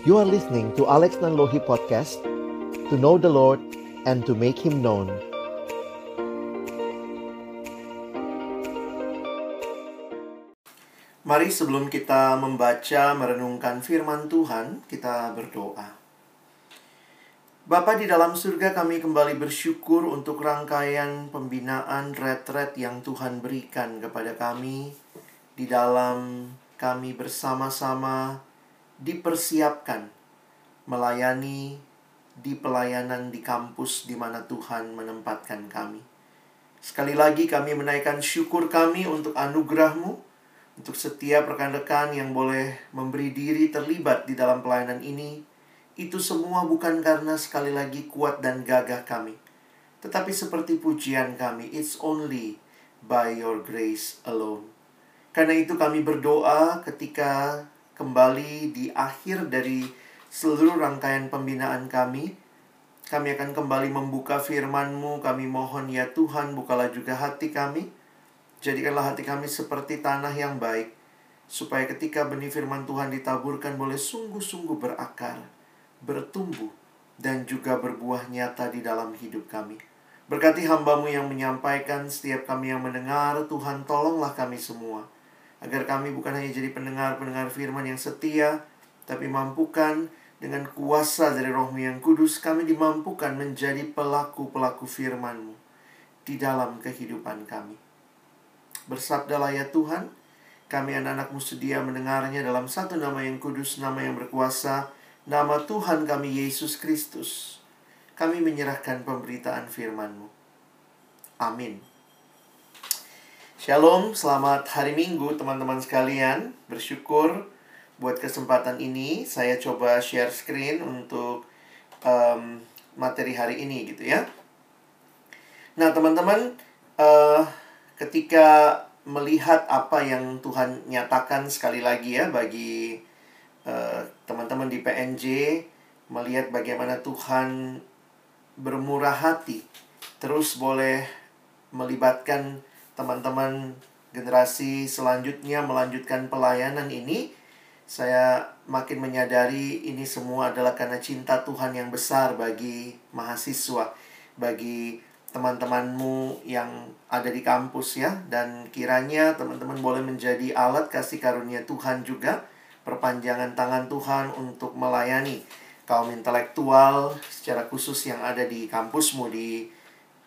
You are listening to Alex Nanlohi Podcast To know the Lord and to make Him known Mari sebelum kita membaca merenungkan firman Tuhan, kita berdoa. Bapa di dalam surga kami kembali bersyukur untuk rangkaian pembinaan retret yang Tuhan berikan kepada kami di dalam kami bersama-sama dipersiapkan melayani di pelayanan di kampus di mana Tuhan menempatkan kami. Sekali lagi kami menaikkan syukur kami untuk anugerahmu, untuk setiap rekan-rekan yang boleh memberi diri terlibat di dalam pelayanan ini, itu semua bukan karena sekali lagi kuat dan gagah kami, tetapi seperti pujian kami, it's only by your grace alone. Karena itu kami berdoa ketika kembali di akhir dari seluruh rangkaian pembinaan kami, kami akan kembali membuka firman-Mu. Kami mohon ya Tuhan, bukalah juga hati kami. Jadikanlah hati kami seperti tanah yang baik, supaya ketika benih firman Tuhan ditaburkan boleh sungguh-sungguh berakar bertumbuh, dan juga berbuah nyata di dalam hidup kami. Berkati hambamu yang menyampaikan, setiap kami yang mendengar, Tuhan tolonglah kami semua. Agar kami bukan hanya jadi pendengar-pendengar firman yang setia, tapi mampukan dengan kuasa dari rohmu yang kudus, kami dimampukan menjadi pelaku-pelaku firmanmu di dalam kehidupan kami. Bersabdalah ya Tuhan, kami anak-anakmu sedia mendengarnya dalam satu nama yang kudus, nama yang berkuasa, nama Tuhan kami Yesus Kristus, kami menyerahkan pemberitaan firman-Mu. Amin. Shalom, selamat hari Minggu teman-teman sekalian. Bersyukur buat kesempatan ini saya coba share screen untuk um, materi hari ini gitu ya. Nah teman-teman, uh, ketika melihat apa yang Tuhan nyatakan sekali lagi ya bagi Eh, teman-teman di PNJ melihat bagaimana Tuhan bermurah hati terus boleh melibatkan teman-teman generasi selanjutnya melanjutkan pelayanan ini saya makin menyadari ini semua adalah karena cinta Tuhan yang besar bagi mahasiswa bagi teman-temanmu yang ada di kampus ya. Dan kiranya teman-teman boleh menjadi alat kasih karunia Tuhan juga perpanjangan tangan Tuhan untuk melayani kaum intelektual secara khusus yang ada di kampusmu di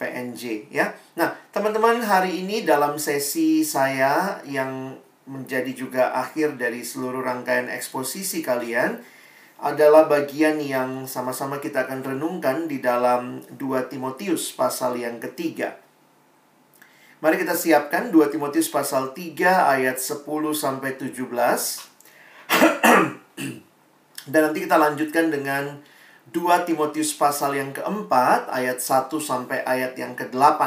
PNJ ya. Nah, teman-teman hari ini dalam sesi saya yang menjadi juga akhir dari seluruh rangkaian eksposisi kalian adalah bagian yang sama-sama kita akan renungkan di dalam 2 Timotius pasal yang ketiga. Mari kita siapkan 2 Timotius pasal 3 ayat 10 sampai 17. Dan nanti kita lanjutkan dengan 2 Timotius pasal yang keempat ayat 1 sampai ayat yang ke-8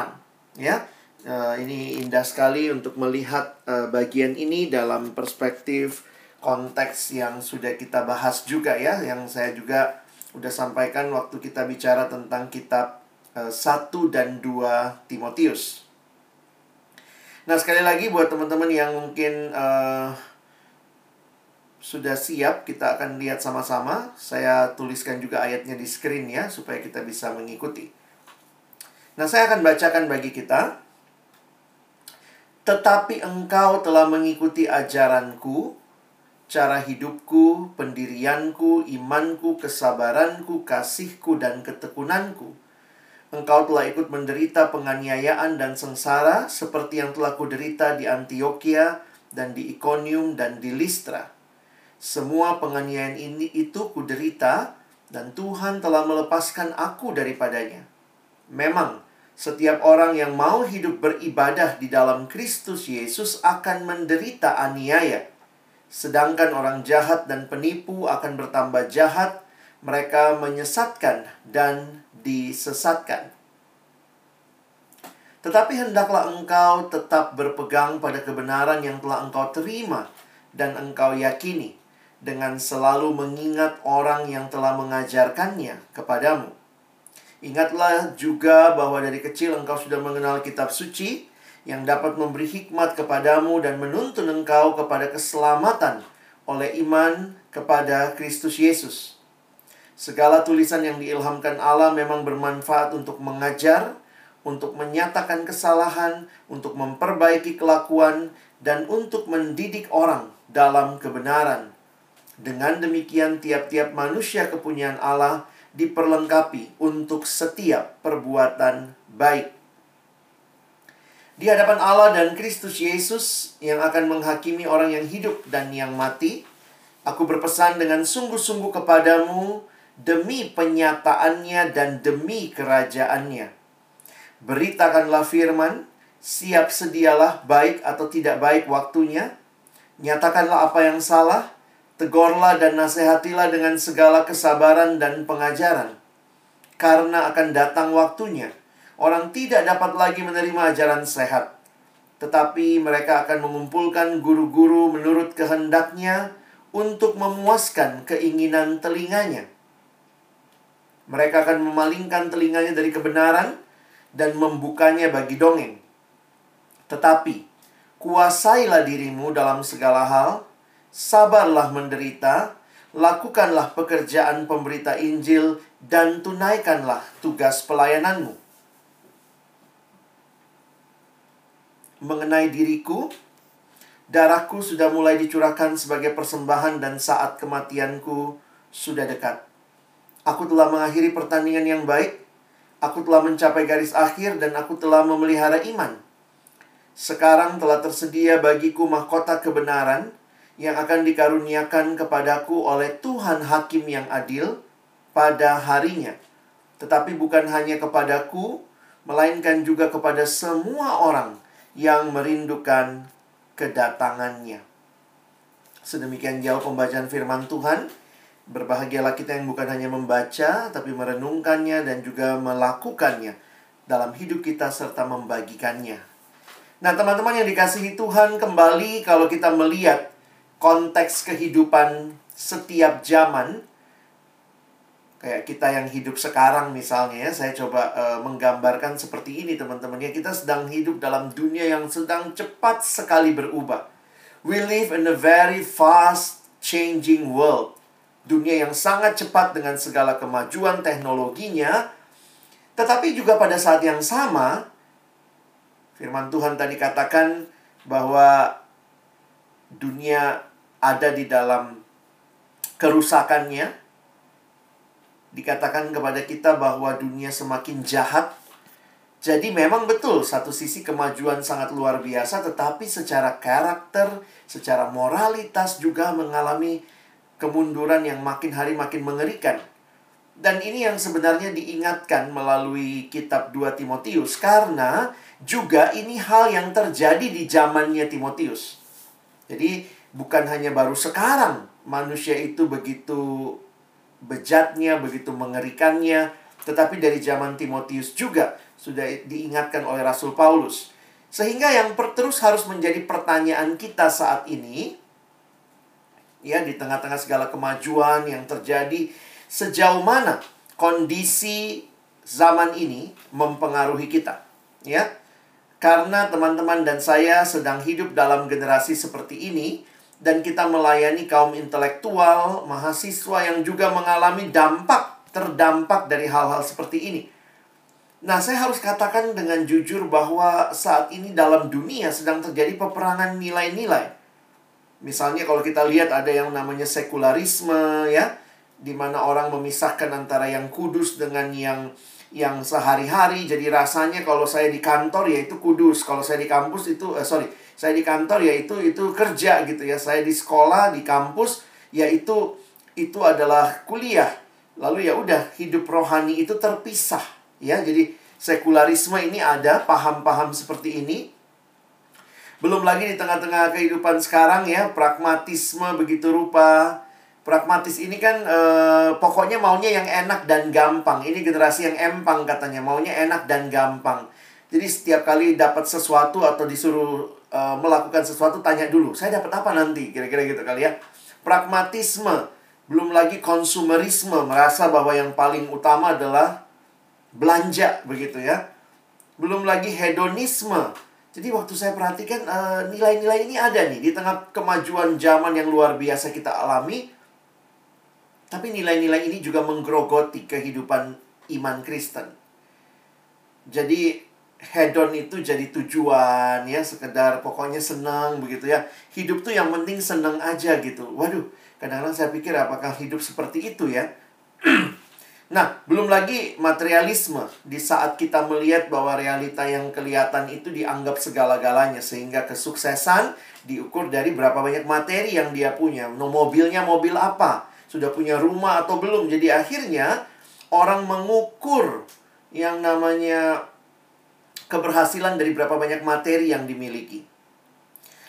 ya. Uh, ini indah sekali untuk melihat uh, bagian ini dalam perspektif konteks yang sudah kita bahas juga ya yang saya juga udah sampaikan waktu kita bicara tentang kitab uh, 1 dan 2 Timotius. Nah, sekali lagi buat teman-teman yang mungkin uh, sudah siap, kita akan lihat sama-sama. Saya tuliskan juga ayatnya di screen ya, supaya kita bisa mengikuti. Nah, saya akan bacakan bagi kita. Tetapi engkau telah mengikuti ajaranku, cara hidupku, pendirianku, imanku, kesabaranku, kasihku, dan ketekunanku. Engkau telah ikut menderita penganiayaan dan sengsara seperti yang telah kuderita di Antioquia dan di Iconium dan di Listra semua penganiayaan ini itu kuderita dan Tuhan telah melepaskan aku daripadanya. Memang setiap orang yang mau hidup beribadah di dalam Kristus Yesus akan menderita aniaya. Sedangkan orang jahat dan penipu akan bertambah jahat, mereka menyesatkan dan disesatkan. Tetapi hendaklah engkau tetap berpegang pada kebenaran yang telah engkau terima dan engkau yakini dengan selalu mengingat orang yang telah mengajarkannya kepadamu. Ingatlah juga bahwa dari kecil engkau sudah mengenal kitab suci yang dapat memberi hikmat kepadamu dan menuntun engkau kepada keselamatan oleh iman kepada Kristus Yesus. Segala tulisan yang diilhamkan Allah memang bermanfaat untuk mengajar, untuk menyatakan kesalahan, untuk memperbaiki kelakuan, dan untuk mendidik orang dalam kebenaran. Dengan demikian, tiap-tiap manusia kepunyaan Allah diperlengkapi untuk setiap perbuatan baik di hadapan Allah dan Kristus Yesus yang akan menghakimi orang yang hidup dan yang mati, aku berpesan dengan sungguh-sungguh kepadamu demi penyataannya dan demi kerajaannya. Beritakanlah firman, siap sedialah baik atau tidak baik waktunya, nyatakanlah apa yang salah, tegurlah dan nasihatilah dengan segala kesabaran dan pengajaran. Karena akan datang waktunya orang tidak dapat lagi menerima ajaran sehat. Tetapi mereka akan mengumpulkan guru-guru menurut kehendaknya untuk memuaskan keinginan telinganya. Mereka akan memalingkan telinganya dari kebenaran dan membukanya bagi dongeng. Tetapi, kuasailah dirimu dalam segala hal, sabarlah menderita, lakukanlah pekerjaan pemberita Injil, dan tunaikanlah tugas pelayananmu mengenai diriku, darahku sudah mulai dicurahkan sebagai persembahan dan saat kematianku sudah dekat. Aku telah mengakhiri pertandingan yang baik, aku telah mencapai garis akhir dan aku telah memelihara iman. Sekarang telah tersedia bagiku mahkota kebenaran yang akan dikaruniakan kepadaku oleh Tuhan Hakim yang adil pada harinya. Tetapi bukan hanya kepadaku, melainkan juga kepada semua orang yang merindukan kedatangannya. Sedemikian jauh pembacaan firman Tuhan. Berbahagialah kita yang bukan hanya membaca, tapi merenungkannya dan juga melakukannya dalam hidup kita serta membagikannya. Nah, teman-teman yang dikasihi Tuhan, kembali kalau kita melihat konteks kehidupan setiap zaman, kayak kita yang hidup sekarang misalnya ya saya coba uh, menggambarkan seperti ini teman-teman ya. Kita sedang hidup dalam dunia yang sedang cepat sekali berubah. We live in a very fast changing world. Dunia yang sangat cepat dengan segala kemajuan teknologinya. Tetapi juga pada saat yang sama firman Tuhan tadi katakan bahwa dunia ada di dalam kerusakannya dikatakan kepada kita bahwa dunia semakin jahat. Jadi memang betul satu sisi kemajuan sangat luar biasa tetapi secara karakter, secara moralitas juga mengalami kemunduran yang makin hari makin mengerikan. Dan ini yang sebenarnya diingatkan melalui kitab 2 Timotius karena juga ini hal yang terjadi di zamannya Timotius. Jadi bukan hanya baru sekarang manusia itu begitu bejatnya, begitu mengerikannya, tetapi dari zaman Timotius juga sudah diingatkan oleh Rasul Paulus. Sehingga yang terus harus menjadi pertanyaan kita saat ini, ya di tengah-tengah segala kemajuan yang terjadi, sejauh mana kondisi zaman ini mempengaruhi kita, ya? Karena teman-teman dan saya sedang hidup dalam generasi seperti ini, dan kita melayani kaum intelektual, mahasiswa yang juga mengalami dampak, terdampak dari hal-hal seperti ini. Nah, saya harus katakan dengan jujur bahwa saat ini dalam dunia sedang terjadi peperangan nilai-nilai. Misalnya kalau kita lihat ada yang namanya sekularisme ya, di mana orang memisahkan antara yang kudus dengan yang yang sehari-hari. Jadi rasanya kalau saya di kantor ya itu kudus, kalau saya di kampus itu eh, sorry saya di kantor ya itu kerja gitu ya. Saya di sekolah di kampus ya itu adalah kuliah. Lalu ya udah hidup rohani itu terpisah ya. Jadi sekularisme ini ada paham-paham seperti ini. Belum lagi di tengah-tengah kehidupan sekarang ya pragmatisme begitu rupa. Pragmatis ini kan e, pokoknya maunya yang enak dan gampang. Ini generasi yang empang katanya maunya enak dan gampang. Jadi setiap kali dapat sesuatu atau disuruh uh, melakukan sesuatu tanya dulu saya dapat apa nanti kira-kira gitu kali ya pragmatisme belum lagi konsumerisme merasa bahwa yang paling utama adalah belanja begitu ya belum lagi hedonisme Jadi waktu saya perhatikan eh, nilai-nilai ini ada nih di tengah kemajuan zaman yang luar biasa kita alami. Tapi nilai-nilai ini juga menggerogoti kehidupan iman Kristen. Jadi hedon itu jadi tujuan ya, sekedar pokoknya senang begitu ya. Hidup tuh yang penting senang aja gitu. Waduh, kadang-kadang saya pikir apakah hidup seperti itu ya? Nah, belum lagi materialisme di saat kita melihat bahwa realita yang kelihatan itu dianggap segala-galanya sehingga kesuksesan diukur dari berapa banyak materi yang dia punya. No, mobilnya mobil apa? Sudah punya rumah atau belum? Jadi akhirnya orang mengukur yang namanya keberhasilan dari berapa banyak materi yang dimiliki.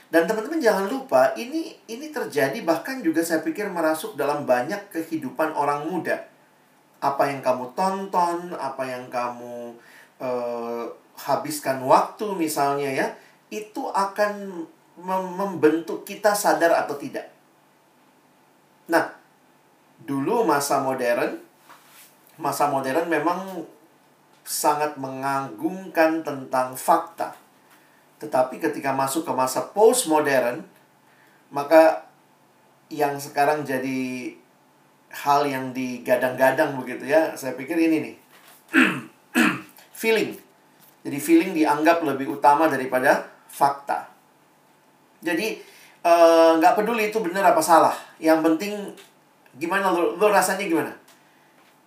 Dan teman-teman jangan lupa ini ini terjadi bahkan juga saya pikir merasuk dalam banyak kehidupan orang muda apa yang kamu tonton, apa yang kamu uh, habiskan waktu misalnya ya, itu akan mem membentuk kita sadar atau tidak. Nah, dulu masa modern, masa modern memang sangat mengagumkan tentang fakta. Tetapi ketika masuk ke masa postmodern, maka yang sekarang jadi hal yang digadang-gadang begitu ya. Saya pikir ini nih. feeling. Jadi feeling dianggap lebih utama daripada fakta. Jadi eh, nggak uh, peduli itu benar apa salah. Yang penting gimana lo, lo rasanya gimana?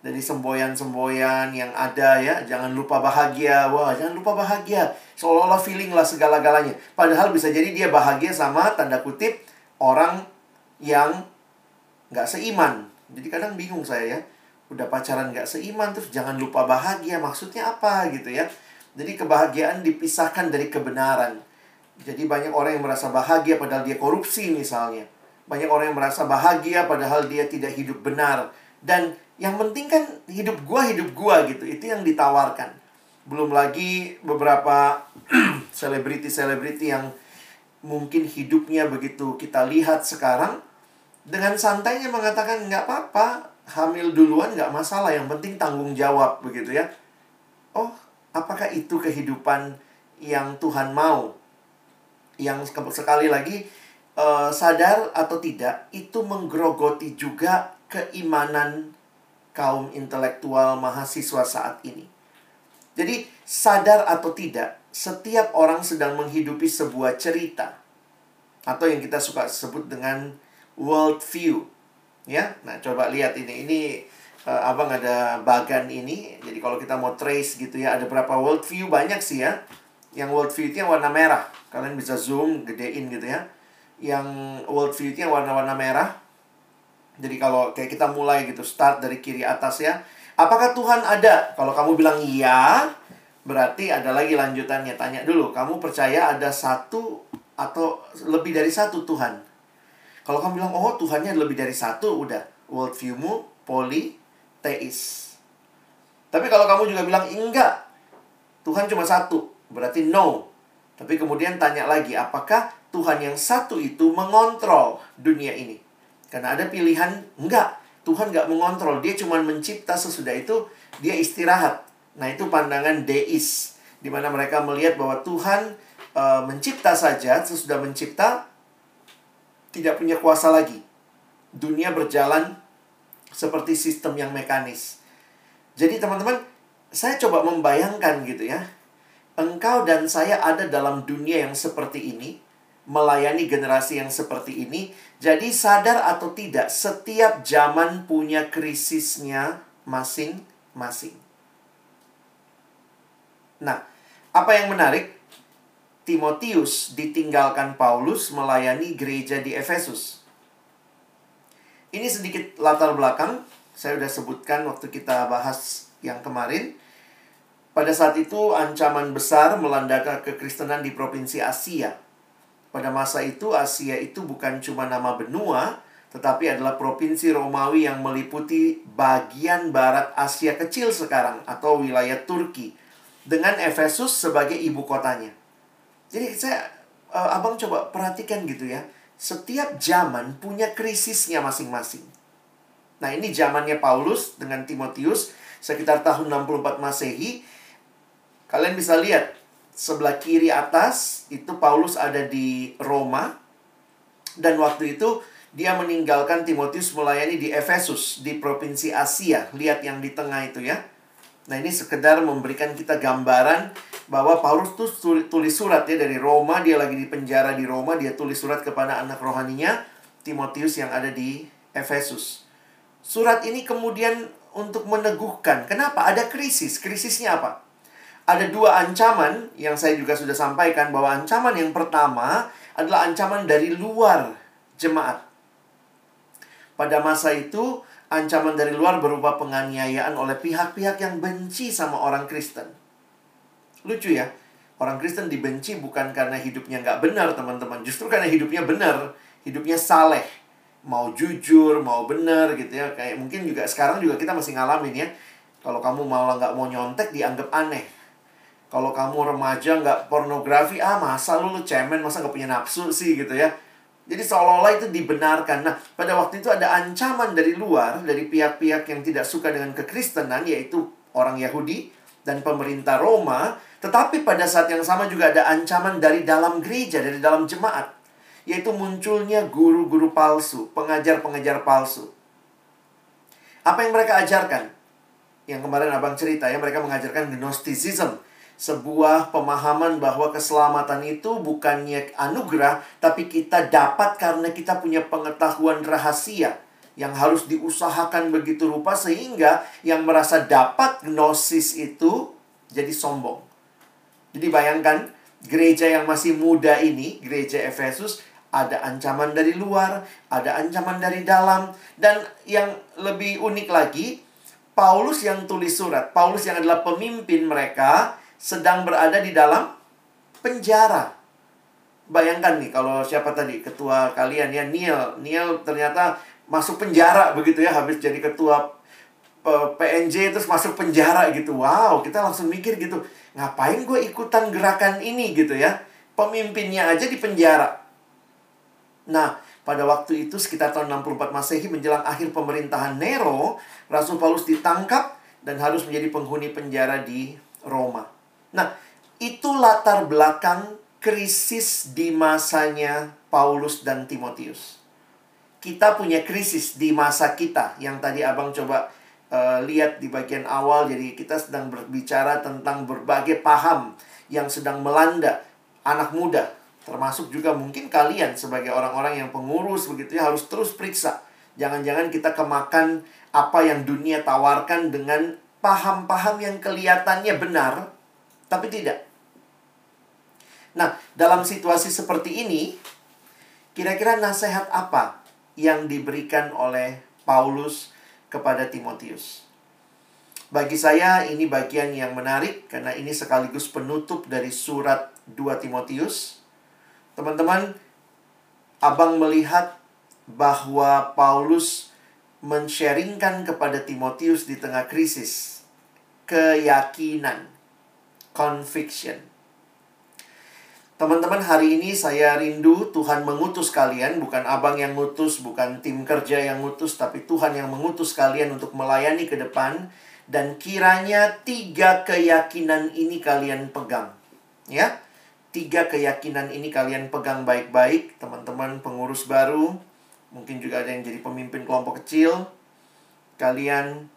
Dari semboyan-semboyan yang ada ya, jangan lupa bahagia. Wah, jangan lupa bahagia. Seolah-olah feeling lah segala-galanya. Padahal bisa jadi dia bahagia sama tanda kutip orang yang nggak seiman jadi kadang bingung saya ya. Udah pacaran gak seiman terus jangan lupa bahagia. Maksudnya apa gitu ya. Jadi kebahagiaan dipisahkan dari kebenaran. Jadi banyak orang yang merasa bahagia padahal dia korupsi misalnya. Banyak orang yang merasa bahagia padahal dia tidak hidup benar. Dan yang penting kan hidup gua hidup gua gitu. Itu yang ditawarkan. Belum lagi beberapa selebriti-selebriti yang mungkin hidupnya begitu kita lihat sekarang dengan santainya mengatakan nggak apa-apa hamil duluan nggak masalah yang penting tanggung jawab begitu ya oh apakah itu kehidupan yang Tuhan mau yang sekali lagi uh, sadar atau tidak itu menggerogoti juga keimanan kaum intelektual mahasiswa saat ini jadi sadar atau tidak setiap orang sedang menghidupi sebuah cerita atau yang kita suka sebut dengan world view. Ya, nah coba lihat ini. Ini uh, abang ada bagan ini. Jadi kalau kita mau trace gitu ya, ada berapa world view banyak sih ya. Yang world view itu yang warna merah. Kalian bisa zoom, gedein gitu ya. Yang world view itu yang warna-warna merah. Jadi kalau kayak kita mulai gitu, start dari kiri atas ya. Apakah Tuhan ada? Kalau kamu bilang iya, berarti ada lagi lanjutannya. Tanya dulu, kamu percaya ada satu atau lebih dari satu Tuhan? Kalau kamu bilang, oh Tuhannya lebih dari satu, udah. Worldviewmu politeis. Tapi kalau kamu juga bilang, enggak. Tuhan cuma satu. Berarti no. Tapi kemudian tanya lagi, apakah Tuhan yang satu itu mengontrol dunia ini? Karena ada pilihan, enggak. Tuhan enggak mengontrol. Dia cuma mencipta sesudah itu, dia istirahat. Nah itu pandangan deis. di mana mereka melihat bahwa Tuhan e, mencipta saja, sesudah mencipta, tidak punya kuasa lagi. Dunia berjalan seperti sistem yang mekanis. Jadi teman-teman, saya coba membayangkan gitu ya. Engkau dan saya ada dalam dunia yang seperti ini, melayani generasi yang seperti ini. Jadi sadar atau tidak, setiap zaman punya krisisnya masing-masing. Nah, apa yang menarik? Timotius ditinggalkan Paulus melayani gereja di Efesus. Ini sedikit latar belakang, saya sudah sebutkan waktu kita bahas yang kemarin. Pada saat itu ancaman besar melanda kekristenan di provinsi Asia. Pada masa itu Asia itu bukan cuma nama benua, tetapi adalah provinsi Romawi yang meliputi bagian barat Asia kecil sekarang atau wilayah Turki dengan Efesus sebagai ibu kotanya. Jadi saya uh, abang coba perhatikan gitu ya. Setiap zaman punya krisisnya masing-masing. Nah ini zamannya Paulus dengan Timotius sekitar tahun 64 Masehi. Kalian bisa lihat sebelah kiri atas itu Paulus ada di Roma dan waktu itu dia meninggalkan Timotius melayani di Efesus di provinsi Asia. Lihat yang di tengah itu ya. Nah, ini sekedar memberikan kita gambaran bahwa Paulus tuh tulis surat ya dari Roma, dia lagi di penjara di Roma, dia tulis surat kepada anak rohaninya Timotius yang ada di Efesus. Surat ini kemudian untuk meneguhkan. Kenapa? Ada krisis. Krisisnya apa? Ada dua ancaman yang saya juga sudah sampaikan bahwa ancaman yang pertama adalah ancaman dari luar jemaat. Pada masa itu, ancaman dari luar berupa penganiayaan oleh pihak-pihak yang benci sama orang Kristen. Lucu ya, orang Kristen dibenci bukan karena hidupnya nggak benar, teman-teman. Justru karena hidupnya benar, hidupnya saleh mau jujur, mau benar gitu ya. Kayak mungkin juga sekarang juga kita masih ngalamin ya. Kalau kamu malah nggak mau nyontek dianggap aneh. Kalau kamu remaja nggak pornografi, ah masa lu, lu cemen, masa nggak punya nafsu sih gitu ya. Jadi seolah-olah itu dibenarkan. Nah, pada waktu itu ada ancaman dari luar, dari pihak-pihak yang tidak suka dengan kekristenan, yaitu orang Yahudi dan pemerintah Roma. Tetapi pada saat yang sama juga ada ancaman dari dalam gereja, dari dalam jemaat yaitu munculnya guru-guru palsu, pengajar-pengajar palsu. Apa yang mereka ajarkan? Yang kemarin Abang cerita ya, mereka mengajarkan Gnosticism, sebuah pemahaman bahwa keselamatan itu bukannya anugerah, tapi kita dapat karena kita punya pengetahuan rahasia yang harus diusahakan begitu rupa sehingga yang merasa dapat gnosis itu jadi sombong. Jadi bayangkan gereja yang masih muda ini, gereja Efesus ada ancaman dari luar, ada ancaman dari dalam, dan yang lebih unik lagi, Paulus yang tulis surat, Paulus yang adalah pemimpin mereka, sedang berada di dalam penjara. Bayangkan nih, kalau siapa tadi ketua kalian ya, Neil, Neil ternyata masuk penjara begitu ya, habis jadi ketua PNJ terus masuk penjara gitu. Wow, kita langsung mikir gitu, ngapain gue ikutan gerakan ini gitu ya? Pemimpinnya aja di penjara Nah, pada waktu itu sekitar tahun 64 Masehi menjelang akhir pemerintahan Nero, Rasul Paulus ditangkap dan harus menjadi penghuni penjara di Roma. Nah, itu latar belakang krisis di masanya Paulus dan Timotius. Kita punya krisis di masa kita yang tadi Abang coba uh, lihat di bagian awal. Jadi kita sedang berbicara tentang berbagai paham yang sedang melanda anak muda Termasuk juga mungkin kalian sebagai orang-orang yang pengurus begitu ya harus terus periksa. Jangan-jangan kita kemakan apa yang dunia tawarkan dengan paham-paham yang kelihatannya benar, tapi tidak. Nah, dalam situasi seperti ini, kira-kira nasihat apa yang diberikan oleh Paulus kepada Timotius? Bagi saya ini bagian yang menarik karena ini sekaligus penutup dari surat 2 Timotius Teman-teman, Abang melihat bahwa Paulus mensharingkan kepada Timotius di tengah krisis keyakinan, conviction. Teman-teman, hari ini saya rindu Tuhan mengutus kalian, bukan abang yang ngutus, bukan tim kerja yang ngutus, tapi Tuhan yang mengutus kalian untuk melayani ke depan. Dan kiranya tiga keyakinan ini kalian pegang. Ya, Tiga keyakinan ini kalian pegang baik-baik, teman-teman pengurus baru, mungkin juga ada yang jadi pemimpin kelompok kecil. Kalian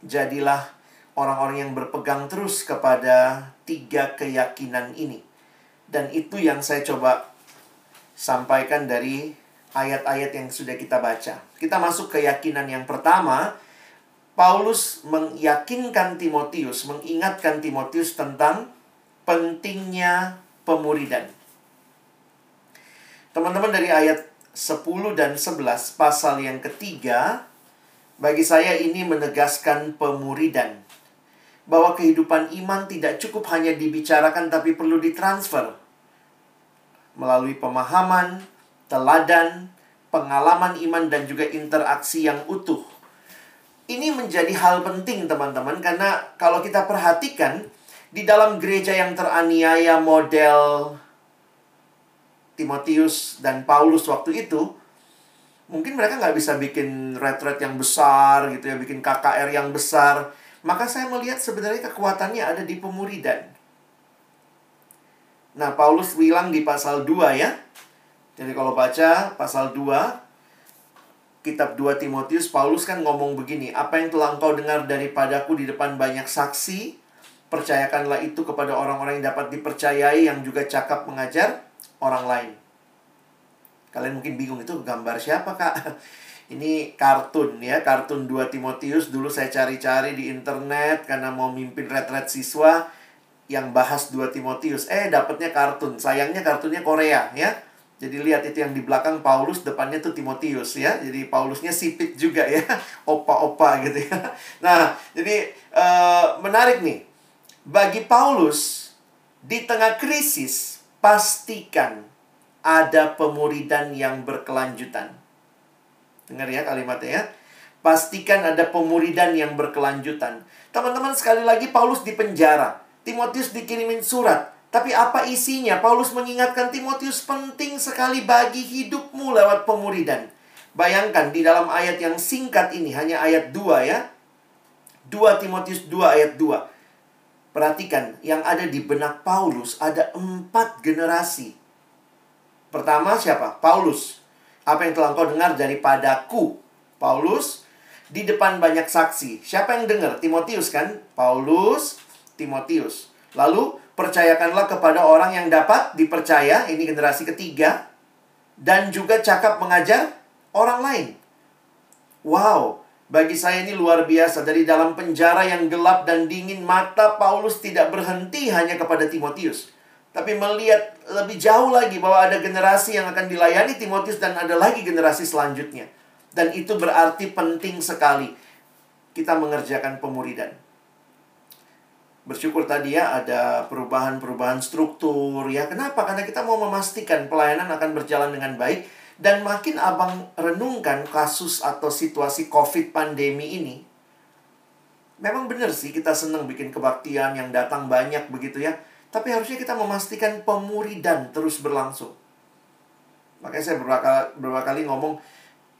jadilah orang-orang yang berpegang terus kepada tiga keyakinan ini. Dan itu yang saya coba sampaikan dari ayat-ayat yang sudah kita baca. Kita masuk keyakinan yang pertama, Paulus meyakinkan Timotius, mengingatkan Timotius tentang pentingnya pemuridan. Teman-teman dari ayat 10 dan 11 pasal yang ketiga bagi saya ini menegaskan pemuridan bahwa kehidupan iman tidak cukup hanya dibicarakan tapi perlu ditransfer melalui pemahaman, teladan, pengalaman iman dan juga interaksi yang utuh. Ini menjadi hal penting teman-teman karena kalau kita perhatikan di dalam gereja yang teraniaya model Timotius dan Paulus waktu itu, mungkin mereka nggak bisa bikin retret yang besar gitu ya, bikin KKR yang besar. Maka saya melihat sebenarnya kekuatannya ada di pemuridan. Nah, Paulus bilang di pasal 2 ya. Jadi kalau baca pasal 2 kitab 2 Timotius Paulus kan ngomong begini, apa yang telah engkau dengar daripadaku di depan banyak saksi, percayakanlah itu kepada orang-orang yang dapat dipercayai yang juga cakap mengajar orang lain. Kalian mungkin bingung itu gambar siapa, Kak? Ini kartun ya, kartun 2 Timotius dulu saya cari-cari di internet karena mau mimpin retret siswa yang bahas 2 Timotius. Eh, dapatnya kartun. Sayangnya kartunnya Korea ya. Jadi lihat itu yang di belakang Paulus, depannya tuh Timotius ya. Jadi Paulusnya sipit juga ya, opa-opa gitu ya. Nah, jadi uh, menarik nih. Bagi Paulus di tengah krisis pastikan ada pemuridan yang berkelanjutan. Dengar ya kalimatnya ya. Pastikan ada pemuridan yang berkelanjutan. Teman-teman sekali lagi Paulus di penjara. Timotius dikirimin surat. Tapi apa isinya? Paulus mengingatkan Timotius penting sekali bagi hidupmu lewat pemuridan. Bayangkan di dalam ayat yang singkat ini, hanya ayat 2 ya. 2 Timotius 2 ayat 2. Perhatikan, yang ada di benak Paulus ada empat generasi. Pertama siapa? Paulus. Apa yang telah engkau dengar daripadaku? Paulus. Di depan banyak saksi. Siapa yang dengar? Timotius kan? Paulus, Timotius. Lalu percayakanlah kepada orang yang dapat dipercaya, ini generasi ketiga, dan juga cakap mengajar orang lain. Wow, bagi saya ini luar biasa. Dari dalam penjara yang gelap dan dingin, mata Paulus tidak berhenti hanya kepada Timotius. Tapi melihat lebih jauh lagi bahwa ada generasi yang akan dilayani Timotius dan ada lagi generasi selanjutnya. Dan itu berarti penting sekali kita mengerjakan pemuridan bersyukur tadi ya ada perubahan-perubahan struktur ya. Kenapa? Karena kita mau memastikan pelayanan akan berjalan dengan baik dan makin abang renungkan kasus atau situasi COVID pandemi ini. Memang benar sih kita senang bikin kebaktian yang datang banyak begitu ya. Tapi harusnya kita memastikan pemuridan terus berlangsung. Makanya saya beberapa, beberapa kali ngomong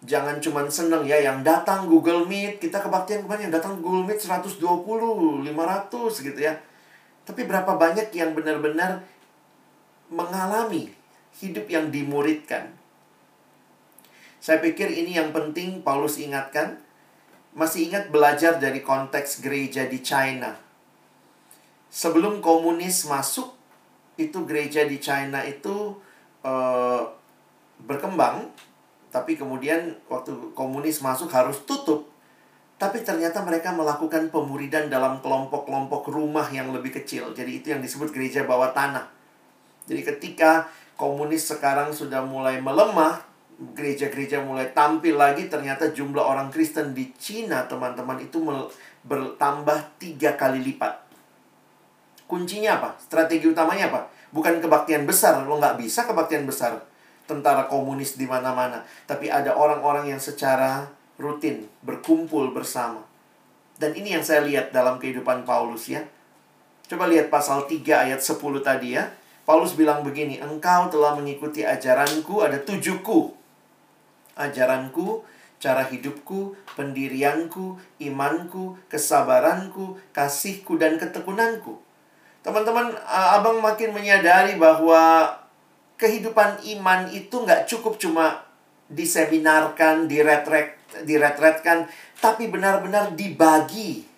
jangan cuma seneng ya yang datang Google Meet kita kebaktian kemarin yang datang Google Meet 120 500 gitu ya. Tapi berapa banyak yang benar-benar mengalami hidup yang dimuridkan? Saya pikir ini yang penting Paulus ingatkan. Masih ingat belajar dari konteks gereja di China sebelum komunis masuk itu gereja di China itu uh, berkembang tapi kemudian waktu komunis masuk harus tutup. Tapi ternyata mereka melakukan pemuridan dalam kelompok-kelompok rumah yang lebih kecil. Jadi itu yang disebut gereja bawah tanah. Jadi ketika komunis sekarang sudah mulai melemah, gereja-gereja mulai tampil lagi, ternyata jumlah orang Kristen di Cina, teman-teman, itu bertambah tiga kali lipat. Kuncinya apa? Strategi utamanya apa? Bukan kebaktian besar, lo nggak bisa kebaktian besar tentara komunis di mana-mana, tapi ada orang-orang yang secara rutin berkumpul bersama. Dan ini yang saya lihat dalam kehidupan Paulus ya. Coba lihat pasal 3 ayat 10 tadi ya. Paulus bilang begini, engkau telah mengikuti ajaranku, ada tujuhku. Ajaranku, cara hidupku, pendirianku, imanku, kesabaranku, kasihku, dan ketekunanku. Teman-teman, abang makin menyadari bahwa kehidupan iman itu nggak cukup cuma diseminarkan, diretret, diretretkan, tapi benar-benar dibagi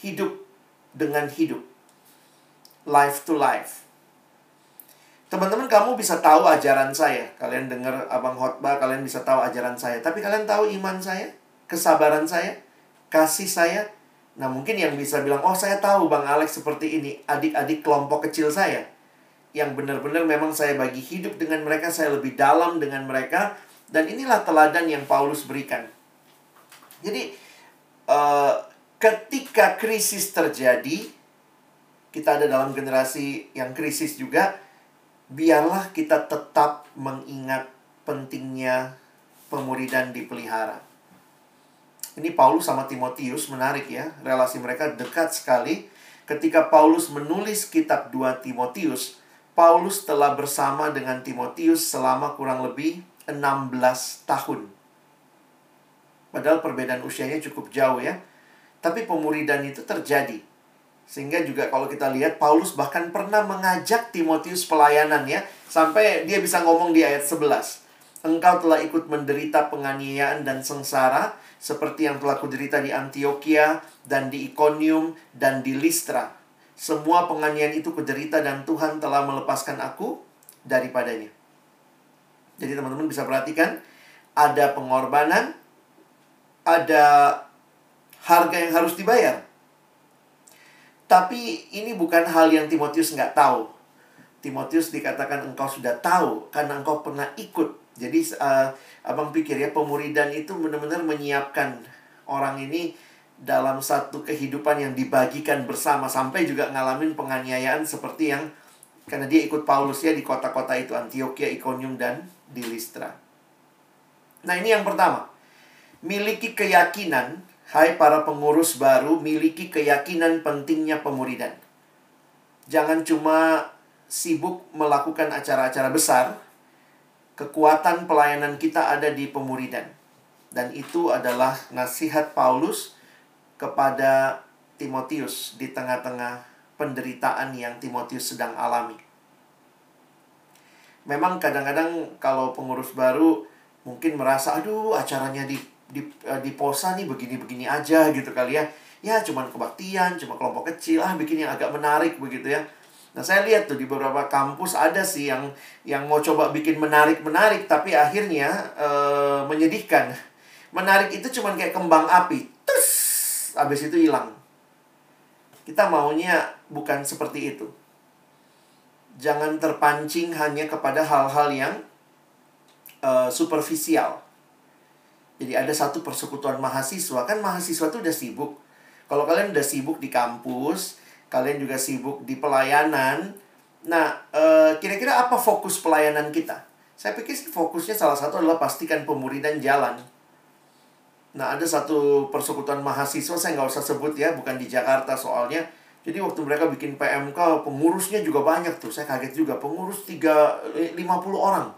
hidup dengan hidup. Life to life. Teman-teman, kamu bisa tahu ajaran saya. Kalian dengar abang khotbah, kalian bisa tahu ajaran saya. Tapi kalian tahu iman saya, kesabaran saya, kasih saya. Nah, mungkin yang bisa bilang, oh saya tahu Bang Alex seperti ini. Adik-adik kelompok kecil saya yang benar-benar memang saya bagi hidup dengan mereka, saya lebih dalam dengan mereka, dan inilah teladan yang Paulus berikan. Jadi, uh, ketika krisis terjadi, kita ada dalam generasi yang krisis juga, biarlah kita tetap mengingat pentingnya pemuridan dipelihara. Ini Paulus sama Timotius menarik ya, relasi mereka dekat sekali. Ketika Paulus menulis kitab 2 Timotius, Paulus telah bersama dengan Timotius selama kurang lebih 16 tahun. Padahal perbedaan usianya cukup jauh ya. Tapi pemuridan itu terjadi. Sehingga juga kalau kita lihat Paulus bahkan pernah mengajak Timotius pelayanan ya. Sampai dia bisa ngomong di ayat 11. Engkau telah ikut menderita penganiayaan dan sengsara seperti yang telah kuderita di Antioquia dan di Iconium dan di Listra. Semua penganiayaan itu kuderita dan Tuhan telah melepaskan aku daripadanya. Jadi teman-teman bisa perhatikan ada pengorbanan, ada harga yang harus dibayar. Tapi ini bukan hal yang Timotius nggak tahu. Timotius dikatakan engkau sudah tahu karena engkau pernah ikut. Jadi uh, abang pikir ya pemuridan itu benar-benar menyiapkan orang ini dalam satu kehidupan yang dibagikan bersama sampai juga ngalamin penganiayaan seperti yang karena dia ikut Paulus ya di kota-kota itu Antioquia, Iconium dan di Listra. Nah, ini yang pertama. Miliki keyakinan Hai para pengurus baru, miliki keyakinan pentingnya pemuridan. Jangan cuma sibuk melakukan acara-acara besar, kekuatan pelayanan kita ada di pemuridan. Dan itu adalah nasihat Paulus kepada Timotius di tengah-tengah penderitaan yang Timotius sedang alami. Memang kadang-kadang kalau pengurus baru mungkin merasa, aduh acaranya di di uh, di posa nih begini-begini aja gitu kali ya. Ya cuman kebaktian, cuma kelompok kecil ah bikin yang agak menarik begitu ya. Nah, saya lihat tuh di beberapa kampus ada sih yang yang mau coba bikin menarik-menarik tapi akhirnya uh, menyedihkan. Menarik itu cuman kayak kembang api. Terus habis itu hilang. Kita maunya bukan seperti itu. Jangan terpancing hanya kepada hal-hal yang uh, superficial jadi ada satu persekutuan mahasiswa, kan mahasiswa itu udah sibuk. Kalau kalian udah sibuk di kampus, kalian juga sibuk di pelayanan. Nah, eh, kira-kira apa fokus pelayanan kita? Saya pikir fokusnya salah satu adalah pastikan pemuridan jalan. Nah, ada satu persekutuan mahasiswa, saya nggak usah sebut ya, bukan di Jakarta soalnya. Jadi waktu mereka bikin PMK, pengurusnya juga banyak tuh. Saya kaget juga, pengurus 3, 50 orang.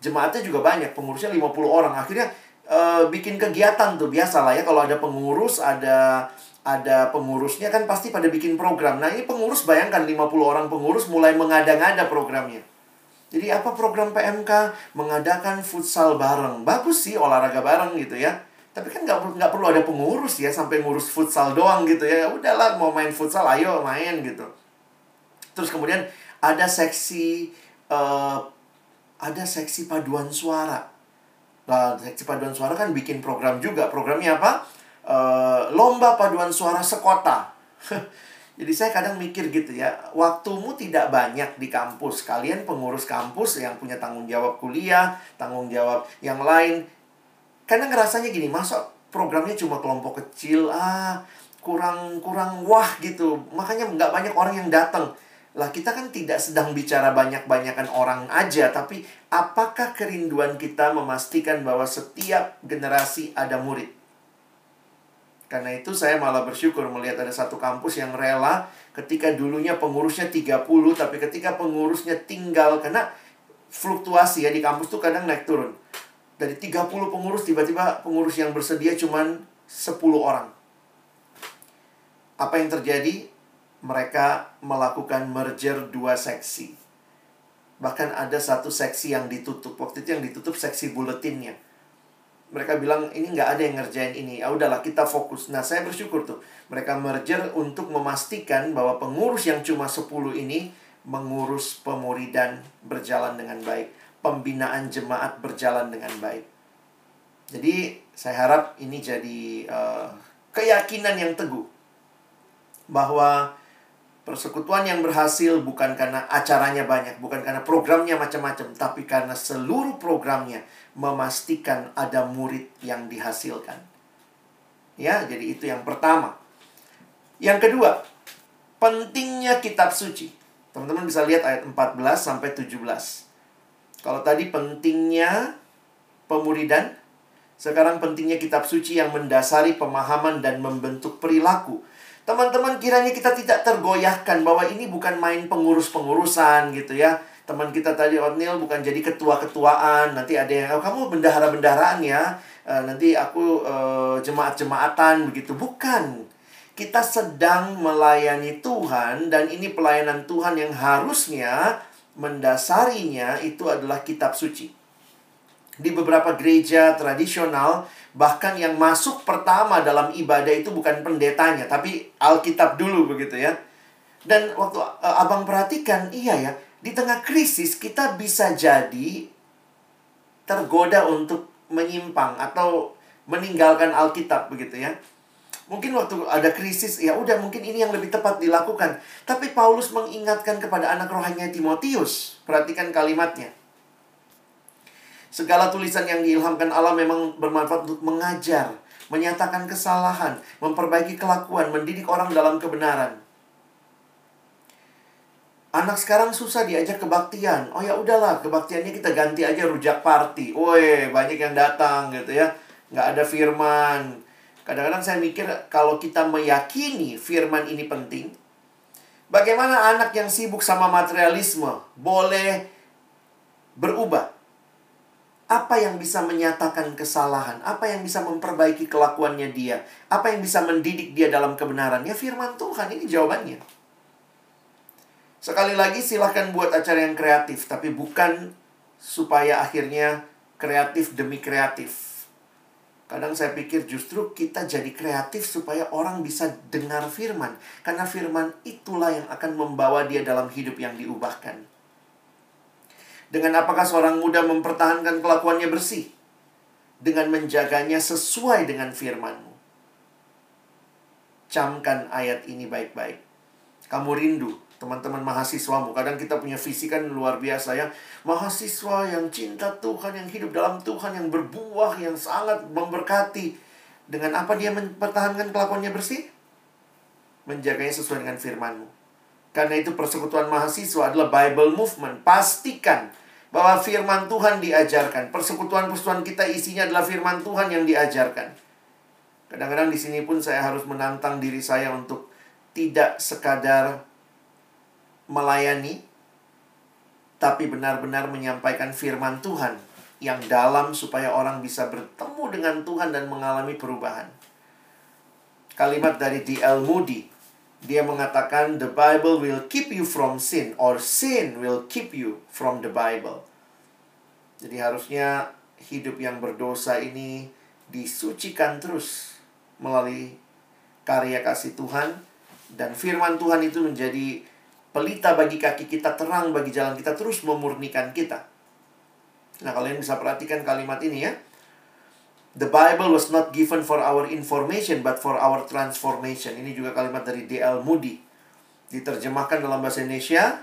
Jemaatnya juga banyak, pengurusnya 50 orang. Akhirnya uh, bikin kegiatan tuh biasa lah ya kalau ada pengurus ada ada pengurusnya kan pasti pada bikin program. Nah, ini pengurus bayangkan 50 orang pengurus mulai mengada-ngada programnya. Jadi apa program PMK? Mengadakan futsal bareng. Bagus sih olahraga bareng gitu ya. Tapi kan nggak nggak perlu ada pengurus ya sampai ngurus futsal doang gitu ya. udahlah mau main futsal ayo main gitu. Terus kemudian ada seksi uh, ada seksi paduan suara. Nah, seksi paduan suara kan bikin program juga. Programnya apa? Uh, lomba paduan suara sekota. Jadi saya kadang mikir gitu ya, waktumu tidak banyak di kampus. Kalian pengurus kampus yang punya tanggung jawab kuliah, tanggung jawab yang lain. Kadang ngerasanya gini, masa programnya cuma kelompok kecil, ah kurang kurang wah gitu. Makanya nggak banyak orang yang datang. Lah kita kan tidak sedang bicara banyak-banyakan orang aja, tapi apakah kerinduan kita memastikan bahwa setiap generasi ada murid? Karena itu saya malah bersyukur melihat ada satu kampus yang rela ketika dulunya pengurusnya 30, tapi ketika pengurusnya tinggal, karena fluktuasi ya di kampus tuh kadang naik turun. Dari 30 pengurus, tiba-tiba pengurus yang bersedia cuman 10 orang. Apa yang terjadi? mereka melakukan merger dua seksi. Bahkan ada satu seksi yang ditutup. Waktu itu yang ditutup seksi buletinnya. Mereka bilang ini nggak ada yang ngerjain ini. Ya udahlah kita fokus. Nah saya bersyukur tuh. Mereka merger untuk memastikan bahwa pengurus yang cuma 10 ini mengurus pemuridan berjalan dengan baik. Pembinaan jemaat berjalan dengan baik. Jadi saya harap ini jadi uh, keyakinan yang teguh bahwa Persekutuan yang berhasil bukan karena acaranya banyak, bukan karena programnya macam-macam, tapi karena seluruh programnya memastikan ada murid yang dihasilkan. Ya, jadi itu yang pertama. Yang kedua, pentingnya kitab suci. Teman-teman bisa lihat ayat 14 sampai 17. Kalau tadi pentingnya pemuridan, sekarang pentingnya kitab suci yang mendasari pemahaman dan membentuk perilaku Teman-teman kiranya kita tidak tergoyahkan bahwa ini bukan main pengurus-pengurusan gitu ya. Teman kita tadi Otnil bukan jadi ketua-ketuaan. Nanti ada yang, oh, kamu bendahara-bendaharaan ya. Uh, nanti aku uh, jemaat-jemaatan begitu. Bukan. kita sedang melayani Tuhan dan ini pelayanan Tuhan yang harusnya mendasarinya itu adalah kitab suci. Di beberapa gereja tradisional, bahkan yang masuk pertama dalam ibadah itu bukan pendetanya, tapi Alkitab dulu begitu ya. Dan waktu uh, Abang perhatikan, iya ya, di tengah krisis kita bisa jadi tergoda untuk menyimpang atau meninggalkan Alkitab begitu ya. Mungkin waktu ada krisis, ya udah mungkin ini yang lebih tepat dilakukan. Tapi Paulus mengingatkan kepada anak rohaninya Timotius. Perhatikan kalimatnya. Segala tulisan yang diilhamkan Allah memang bermanfaat untuk mengajar, menyatakan kesalahan, memperbaiki kelakuan, mendidik orang dalam kebenaran. Anak sekarang susah diajak kebaktian. Oh ya udahlah, kebaktiannya kita ganti aja rujak party. Woi, banyak yang datang gitu ya. Nggak ada firman, Kadang-kadang saya mikir kalau kita meyakini firman ini penting, bagaimana anak yang sibuk sama materialisme boleh berubah? Apa yang bisa menyatakan kesalahan? Apa yang bisa memperbaiki kelakuannya dia? Apa yang bisa mendidik dia dalam kebenaran? Ya firman Tuhan, ini jawabannya. Sekali lagi silahkan buat acara yang kreatif, tapi bukan supaya akhirnya kreatif demi kreatif Kadang saya pikir justru kita jadi kreatif supaya orang bisa dengar firman. Karena firman itulah yang akan membawa dia dalam hidup yang diubahkan. Dengan apakah seorang muda mempertahankan kelakuannya bersih? Dengan menjaganya sesuai dengan firmanmu. Camkan ayat ini baik-baik. Kamu rindu teman-teman mahasiswamu. Kadang kita punya visi kan luar biasa ya. Mahasiswa yang cinta Tuhan, yang hidup dalam Tuhan, yang berbuah, yang sangat memberkati. Dengan apa dia mempertahankan kelakuannya bersih? Menjaganya sesuai dengan firmanmu. Karena itu persekutuan mahasiswa adalah Bible Movement. Pastikan bahwa firman Tuhan diajarkan. Persekutuan-persekutuan kita isinya adalah firman Tuhan yang diajarkan. Kadang-kadang di sini pun saya harus menantang diri saya untuk tidak sekadar melayani, tapi benar-benar menyampaikan firman Tuhan yang dalam supaya orang bisa bertemu dengan Tuhan dan mengalami perubahan. Kalimat dari D.L. Moody, dia mengatakan the Bible will keep you from sin or sin will keep you from the Bible. Jadi harusnya hidup yang berdosa ini disucikan terus melalui karya kasih Tuhan dan firman Tuhan itu menjadi pelita bagi kaki kita, terang bagi jalan kita, terus memurnikan kita. Nah, kalian bisa perhatikan kalimat ini ya. The Bible was not given for our information, but for our transformation. Ini juga kalimat dari D.L. Moody. Diterjemahkan dalam bahasa Indonesia,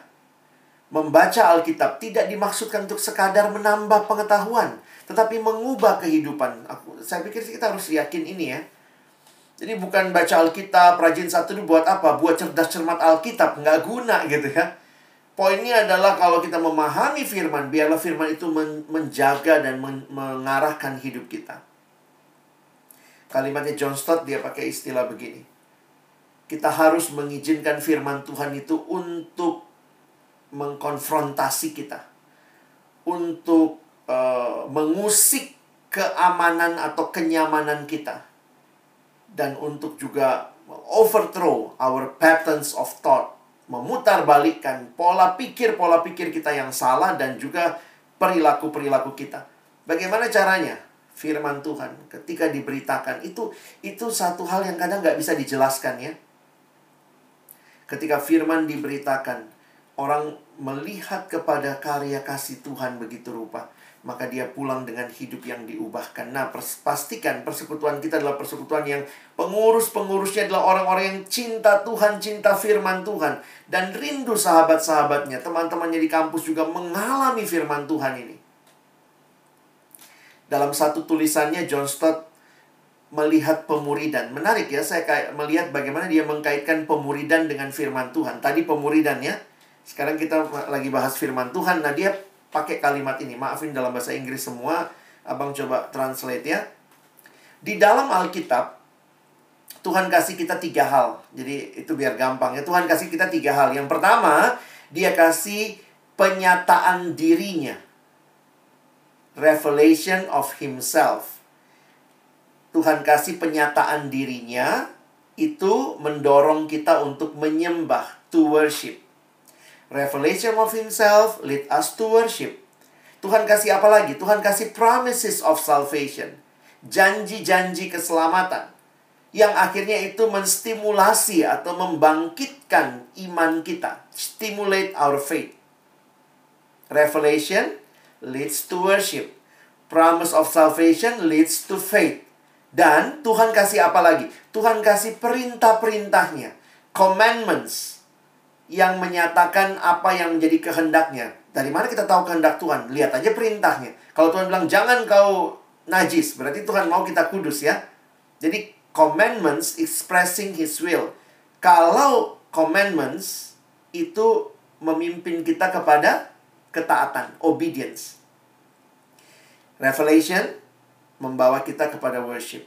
membaca Alkitab tidak dimaksudkan untuk sekadar menambah pengetahuan, tetapi mengubah kehidupan. Aku, saya pikir kita harus yakin ini ya jadi bukan baca Alkitab, rajin satu itu buat apa? Buat cerdas cermat Alkitab, nggak guna gitu ya. Poinnya adalah kalau kita memahami firman, biarlah firman itu men menjaga dan men mengarahkan hidup kita. Kalimatnya John Stott dia pakai istilah begini. Kita harus mengizinkan firman Tuhan itu untuk mengkonfrontasi kita. Untuk uh, mengusik keamanan atau kenyamanan kita dan untuk juga overthrow our patterns of thought, memutarbalikkan pola pikir-pola pikir kita yang salah dan juga perilaku-perilaku kita. Bagaimana caranya? Firman Tuhan ketika diberitakan itu itu satu hal yang kadang nggak bisa dijelaskan ya. Ketika firman diberitakan, orang melihat kepada karya kasih Tuhan begitu rupa maka dia pulang dengan hidup yang diubahkan. Nah, pastikan persekutuan kita adalah persekutuan yang pengurus-pengurusnya adalah orang-orang yang cinta Tuhan, cinta firman Tuhan, dan rindu sahabat-sahabatnya. Teman-temannya di kampus juga mengalami firman Tuhan ini. Dalam satu tulisannya, John Stott melihat pemuridan. Menarik ya, saya melihat bagaimana dia mengkaitkan pemuridan dengan firman Tuhan. Tadi pemuridan ya. Sekarang kita lagi bahas firman Tuhan. Nah, dia pakai kalimat ini. Maafin dalam bahasa Inggris semua. Abang coba translate ya. Di dalam Alkitab, Tuhan kasih kita tiga hal. Jadi itu biar gampang ya. Tuhan kasih kita tiga hal. Yang pertama, dia kasih penyataan dirinya. Revelation of himself. Tuhan kasih penyataan dirinya itu mendorong kita untuk menyembah, to worship. Revelation of himself lead us to worship. Tuhan kasih apa lagi? Tuhan kasih promises of salvation. Janji-janji keselamatan. Yang akhirnya itu menstimulasi atau membangkitkan iman kita. Stimulate our faith. Revelation leads to worship. Promise of salvation leads to faith. Dan Tuhan kasih apa lagi? Tuhan kasih perintah-perintahnya. Commandments yang menyatakan apa yang menjadi kehendaknya. Dari mana kita tahu kehendak Tuhan? Lihat aja perintahnya. Kalau Tuhan bilang jangan kau najis, berarti Tuhan mau kita kudus ya. Jadi commandments expressing his will. Kalau commandments itu memimpin kita kepada ketaatan, obedience. Revelation membawa kita kepada worship.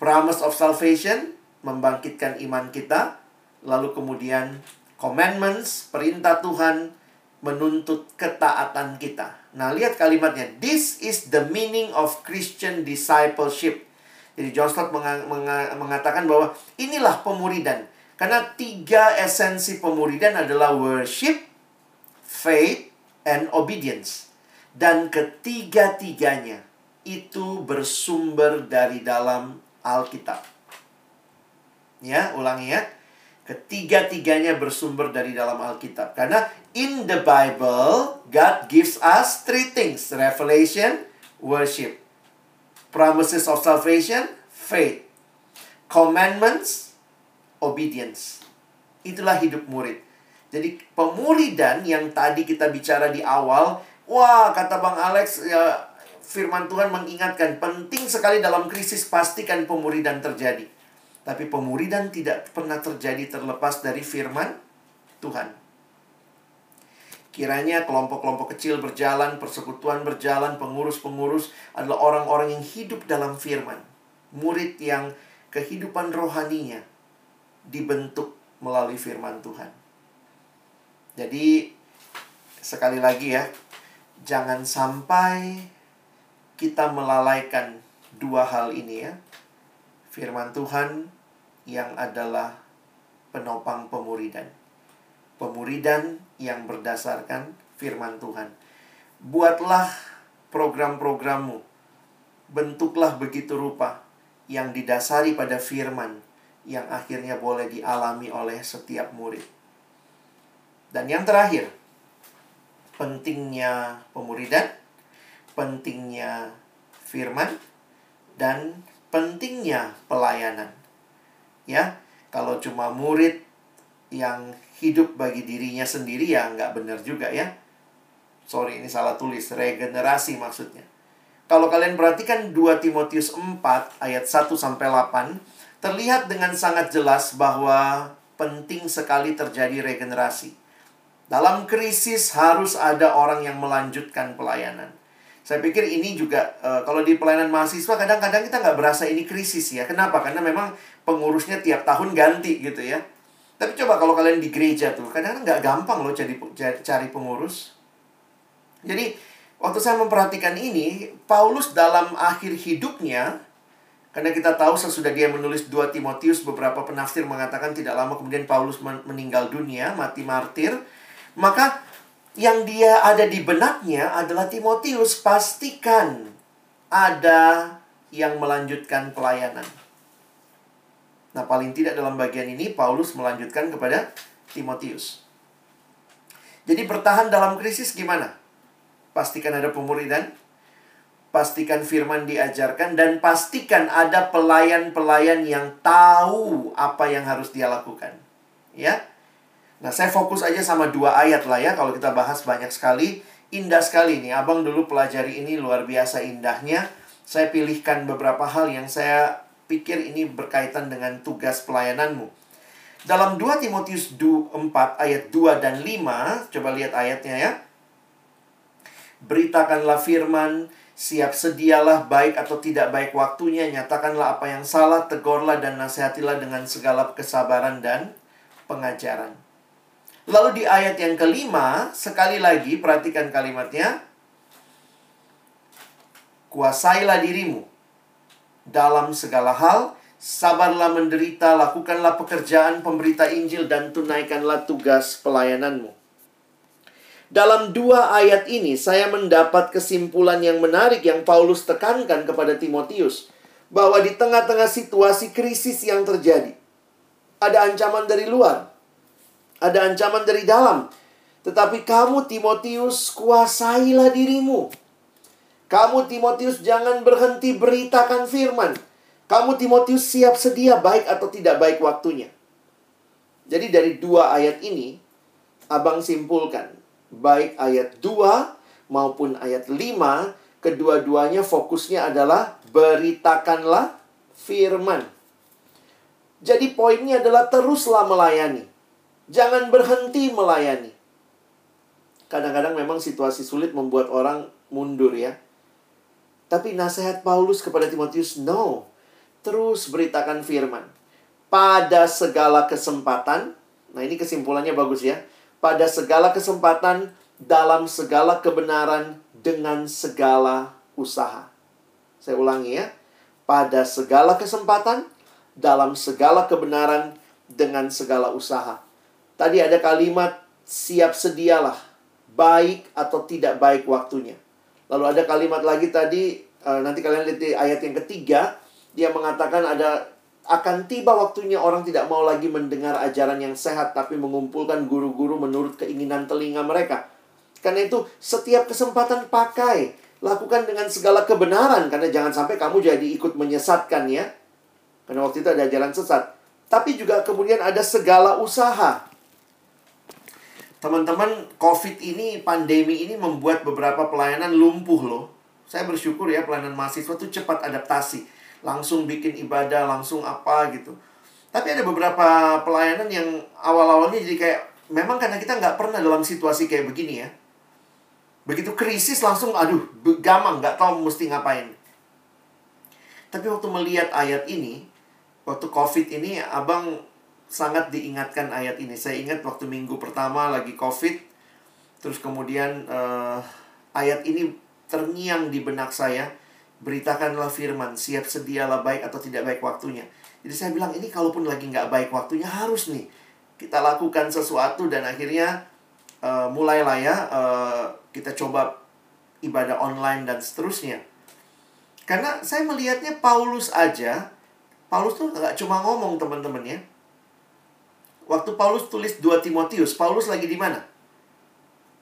Promise of salvation membangkitkan iman kita, lalu kemudian commandments, perintah Tuhan menuntut ketaatan kita. Nah, lihat kalimatnya. This is the meaning of Christian discipleship. Jadi John Stott mengatakan bahwa inilah pemuridan. Karena tiga esensi pemuridan adalah worship, faith, and obedience. Dan ketiga-tiganya itu bersumber dari dalam Alkitab. Ya, ulangi ya. Ketiga-tiganya bersumber dari dalam Alkitab. Karena in the Bible, God gives us three things. Revelation, worship. Promises of salvation, faith. Commandments, obedience. Itulah hidup murid. Jadi pemuridan yang tadi kita bicara di awal, wah kata Bang Alex, ya, firman Tuhan mengingatkan penting sekali dalam krisis pastikan pemuridan terjadi. Tapi pemuridan tidak pernah terjadi terlepas dari firman Tuhan. Kiranya kelompok-kelompok kecil berjalan, persekutuan berjalan, pengurus-pengurus adalah orang-orang yang hidup dalam firman. Murid yang kehidupan rohaninya dibentuk melalui firman Tuhan. Jadi, sekali lagi ya, jangan sampai kita melalaikan dua hal ini ya. Firman Tuhan yang adalah penopang pemuridan. Pemuridan yang berdasarkan firman Tuhan. Buatlah program-programmu. Bentuklah begitu rupa yang didasari pada firman yang akhirnya boleh dialami oleh setiap murid. Dan yang terakhir, pentingnya pemuridan, pentingnya firman, dan pentingnya pelayanan ya kalau cuma murid yang hidup bagi dirinya sendiri ya nggak benar juga ya. Sorry ini salah tulis. Regenerasi maksudnya. Kalau kalian perhatikan 2 Timotius 4 ayat 1 sampai 8 terlihat dengan sangat jelas bahwa penting sekali terjadi regenerasi. Dalam krisis harus ada orang yang melanjutkan pelayanan. Saya pikir ini juga uh, kalau di pelayanan mahasiswa kadang-kadang kita nggak berasa ini krisis ya. Kenapa? Karena memang pengurusnya tiap tahun ganti gitu ya. Tapi coba kalau kalian di gereja tuh, kadang-kadang nggak gampang loh cari cari pengurus. Jadi waktu saya memperhatikan ini, Paulus dalam akhir hidupnya, karena kita tahu sesudah dia menulis 2 Timotius, beberapa penafsir mengatakan tidak lama kemudian Paulus meninggal dunia, mati martir. Maka yang dia ada di benaknya adalah Timotius, pastikan ada yang melanjutkan pelayanan. Nah, paling tidak dalam bagian ini Paulus melanjutkan kepada Timotius. Jadi bertahan dalam krisis gimana? Pastikan ada pemuridan, pastikan firman diajarkan dan pastikan ada pelayan-pelayan yang tahu apa yang harus dia lakukan. Ya. Nah, saya fokus aja sama dua ayat lah ya. Kalau kita bahas banyak sekali, indah sekali nih. Abang dulu pelajari ini luar biasa indahnya. Saya pilihkan beberapa hal yang saya pikir ini berkaitan dengan tugas pelayananmu. Dalam 2 Timotius 4 ayat 2 dan 5, coba lihat ayatnya ya. Beritakanlah firman, siap sedialah baik atau tidak baik waktunya, nyatakanlah apa yang salah, tegurlah dan nasihatilah dengan segala kesabaran dan pengajaran. Lalu di ayat yang kelima, sekali lagi perhatikan kalimatnya. Kuasailah dirimu dalam segala hal, Sabarlah menderita, lakukanlah pekerjaan pemberita Injil dan tunaikanlah tugas pelayananmu. Dalam dua ayat ini saya mendapat kesimpulan yang menarik yang Paulus tekankan kepada Timotius bahwa di tengah-tengah situasi krisis yang terjadi ada ancaman dari luar, ada ancaman dari dalam. Tetapi kamu Timotius kuasailah dirimu. Kamu Timotius jangan berhenti beritakan firman. Kamu Timotius siap sedia baik atau tidak baik waktunya. Jadi dari dua ayat ini Abang simpulkan baik ayat 2 maupun ayat 5 kedua-duanya fokusnya adalah beritakanlah firman. Jadi poinnya adalah teruslah melayani. Jangan berhenti melayani. Kadang-kadang memang situasi sulit membuat orang mundur ya. Tapi nasihat Paulus kepada Timotius, no. Terus beritakan firman. Pada segala kesempatan, nah ini kesimpulannya bagus ya. Pada segala kesempatan, dalam segala kebenaran, dengan segala usaha. Saya ulangi ya. Pada segala kesempatan, dalam segala kebenaran, dengan segala usaha. Tadi ada kalimat siap sedialah, baik atau tidak baik waktunya. Lalu ada kalimat lagi tadi, uh, nanti kalian lihat di ayat yang ketiga, dia mengatakan ada akan tiba waktunya orang tidak mau lagi mendengar ajaran yang sehat, tapi mengumpulkan guru-guru menurut keinginan telinga mereka. Karena itu, setiap kesempatan pakai, lakukan dengan segala kebenaran, karena jangan sampai kamu jadi ikut menyesatkan ya. Karena waktu itu ada ajaran sesat. Tapi juga kemudian ada segala usaha. Teman-teman, COVID ini, pandemi ini membuat beberapa pelayanan lumpuh loh. Saya bersyukur ya pelayanan mahasiswa itu cepat adaptasi. Langsung bikin ibadah, langsung apa gitu. Tapi ada beberapa pelayanan yang awal-awalnya jadi kayak, memang karena kita nggak pernah dalam situasi kayak begini ya. Begitu krisis langsung, aduh, gamang, nggak tahu mesti ngapain. Tapi waktu melihat ayat ini, waktu COVID ini abang sangat diingatkan ayat ini. Saya ingat waktu minggu pertama lagi COVID, terus kemudian uh, ayat ini terngiang di benak saya. Beritakanlah firman, siap sedialah baik atau tidak baik waktunya. Jadi saya bilang ini kalaupun lagi nggak baik waktunya harus nih kita lakukan sesuatu dan akhirnya uh, mulailah ya uh, kita coba ibadah online dan seterusnya. Karena saya melihatnya Paulus aja Paulus tuh nggak cuma ngomong teman-teman ya. Waktu Paulus tulis 2 Timotius, Paulus lagi di mana?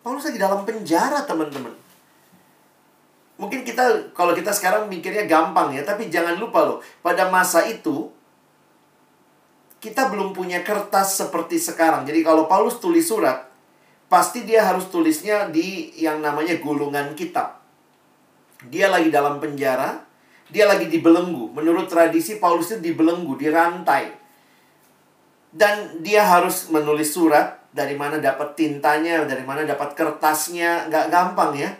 Paulus lagi dalam penjara, teman-teman. Mungkin kita kalau kita sekarang mikirnya gampang ya, tapi jangan lupa loh, pada masa itu kita belum punya kertas seperti sekarang. Jadi kalau Paulus tulis surat, pasti dia harus tulisnya di yang namanya gulungan kitab. Dia lagi dalam penjara, dia lagi dibelenggu. Menurut tradisi Paulus itu dibelenggu, dirantai. Dan dia harus menulis surat dari mana dapat tintanya, dari mana dapat kertasnya, nggak gampang ya.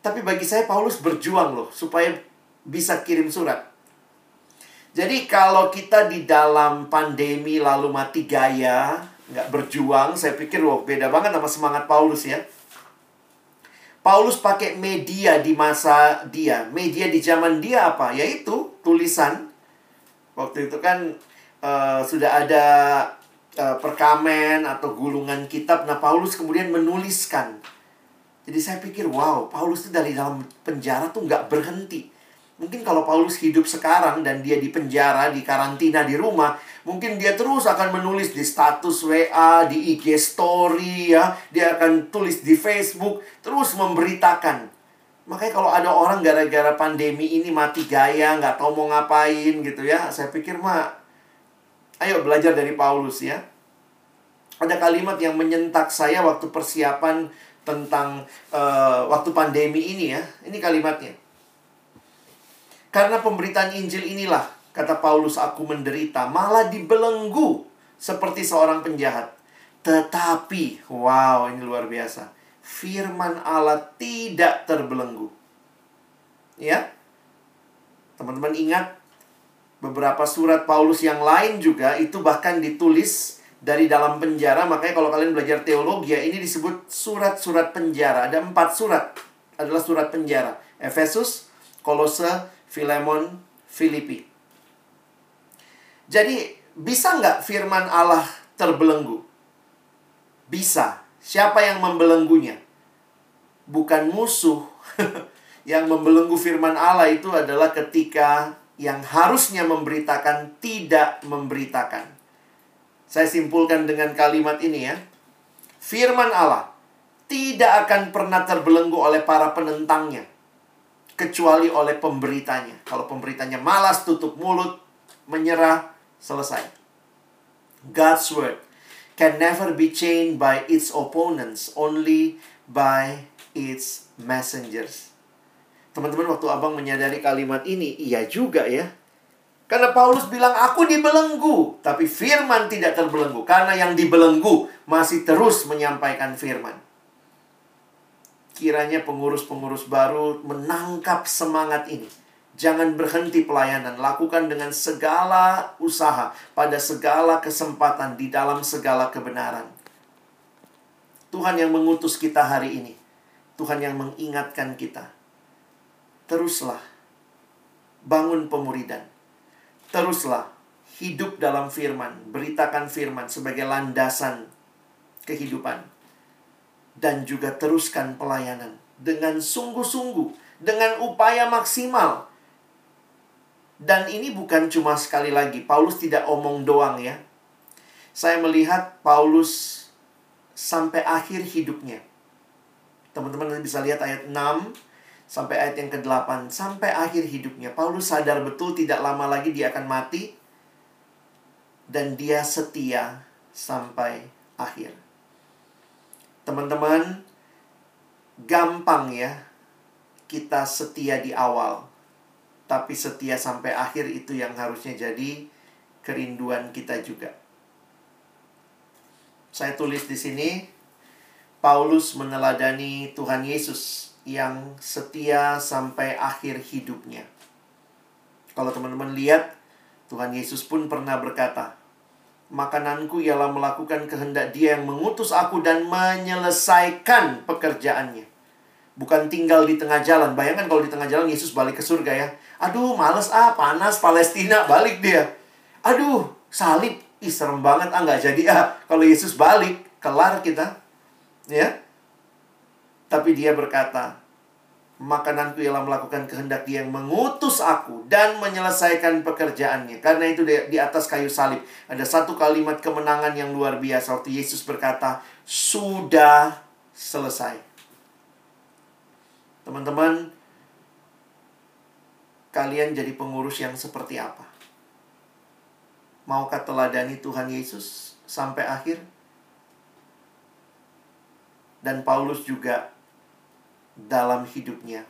Tapi bagi saya Paulus berjuang loh supaya bisa kirim surat. Jadi kalau kita di dalam pandemi lalu mati gaya, nggak berjuang, saya pikir wah beda banget sama semangat Paulus ya. Paulus pakai media di masa dia. Media di zaman dia apa? Yaitu tulisan. Waktu itu kan uh, sudah ada uh, perkamen atau gulungan kitab. Nah, Paulus kemudian menuliskan. Jadi saya pikir, wow, Paulus itu dari dalam penjara tuh nggak berhenti. Mungkin kalau Paulus hidup sekarang dan dia di penjara, di karantina di rumah, mungkin dia terus akan menulis di status WA, di IG story ya, dia akan tulis di Facebook, terus memberitakan. Makanya kalau ada orang gara-gara pandemi ini mati gaya, nggak tahu mau ngapain gitu ya, saya pikir mah, ayo belajar dari Paulus ya. Ada kalimat yang menyentak saya waktu persiapan tentang uh, waktu pandemi ini ya. Ini kalimatnya. Karena pemberitaan Injil inilah, kata Paulus, aku menderita, malah dibelenggu seperti seorang penjahat. Tetapi, wow, ini luar biasa. Firman Allah tidak terbelenggu. Ya, teman-teman ingat beberapa surat Paulus yang lain juga itu bahkan ditulis dari dalam penjara. Makanya kalau kalian belajar teologi ya ini disebut surat-surat penjara. Ada empat surat adalah surat penjara. Efesus, Kolose, Filemon, Filipi. Jadi, bisa nggak firman Allah terbelenggu? Bisa. Siapa yang membelenggunya? Bukan musuh. yang membelenggu firman Allah itu adalah ketika yang harusnya memberitakan tidak memberitakan. Saya simpulkan dengan kalimat ini ya. Firman Allah tidak akan pernah terbelenggu oleh para penentangnya kecuali oleh pemberitanya. Kalau pemberitanya malas, tutup mulut, menyerah, selesai. God's word can never be chained by its opponents, only by its messengers. Teman-teman, waktu abang menyadari kalimat ini, iya juga ya. Karena Paulus bilang, aku dibelenggu. Tapi firman tidak terbelenggu. Karena yang dibelenggu masih terus menyampaikan firman. Kiranya pengurus-pengurus baru menangkap semangat ini. Jangan berhenti pelayanan, lakukan dengan segala usaha, pada segala kesempatan, di dalam segala kebenaran. Tuhan yang mengutus kita hari ini, Tuhan yang mengingatkan kita. Teruslah bangun pemuridan, teruslah hidup dalam firman, beritakan firman sebagai landasan kehidupan dan juga teruskan pelayanan dengan sungguh-sungguh, dengan upaya maksimal. Dan ini bukan cuma sekali lagi, Paulus tidak omong doang ya. Saya melihat Paulus sampai akhir hidupnya. Teman-teman bisa lihat ayat 6 sampai ayat yang ke-8 sampai akhir hidupnya. Paulus sadar betul tidak lama lagi dia akan mati dan dia setia sampai akhir. Teman-teman, gampang ya kita setia di awal. Tapi setia sampai akhir itu yang harusnya jadi kerinduan kita juga. Saya tulis di sini Paulus meneladani Tuhan Yesus yang setia sampai akhir hidupnya. Kalau teman-teman lihat, Tuhan Yesus pun pernah berkata, Makananku ialah melakukan kehendak dia yang mengutus aku dan menyelesaikan pekerjaannya. Bukan tinggal di tengah jalan. Bayangkan kalau di tengah jalan Yesus balik ke surga ya. Aduh, males ah, panas Palestina, balik dia. Aduh, salib. Ih, serem banget ah, nggak jadi ah. Kalau Yesus balik, kelar kita. Ya. Tapi dia berkata, makananku ialah melakukan kehendak dia yang mengutus aku dan menyelesaikan pekerjaannya. Karena itu di atas kayu salib ada satu kalimat kemenangan yang luar biasa waktu Yesus berkata, "Sudah selesai." Teman-teman, kalian jadi pengurus yang seperti apa? Maukah teladani Tuhan Yesus sampai akhir? Dan Paulus juga dalam hidupnya.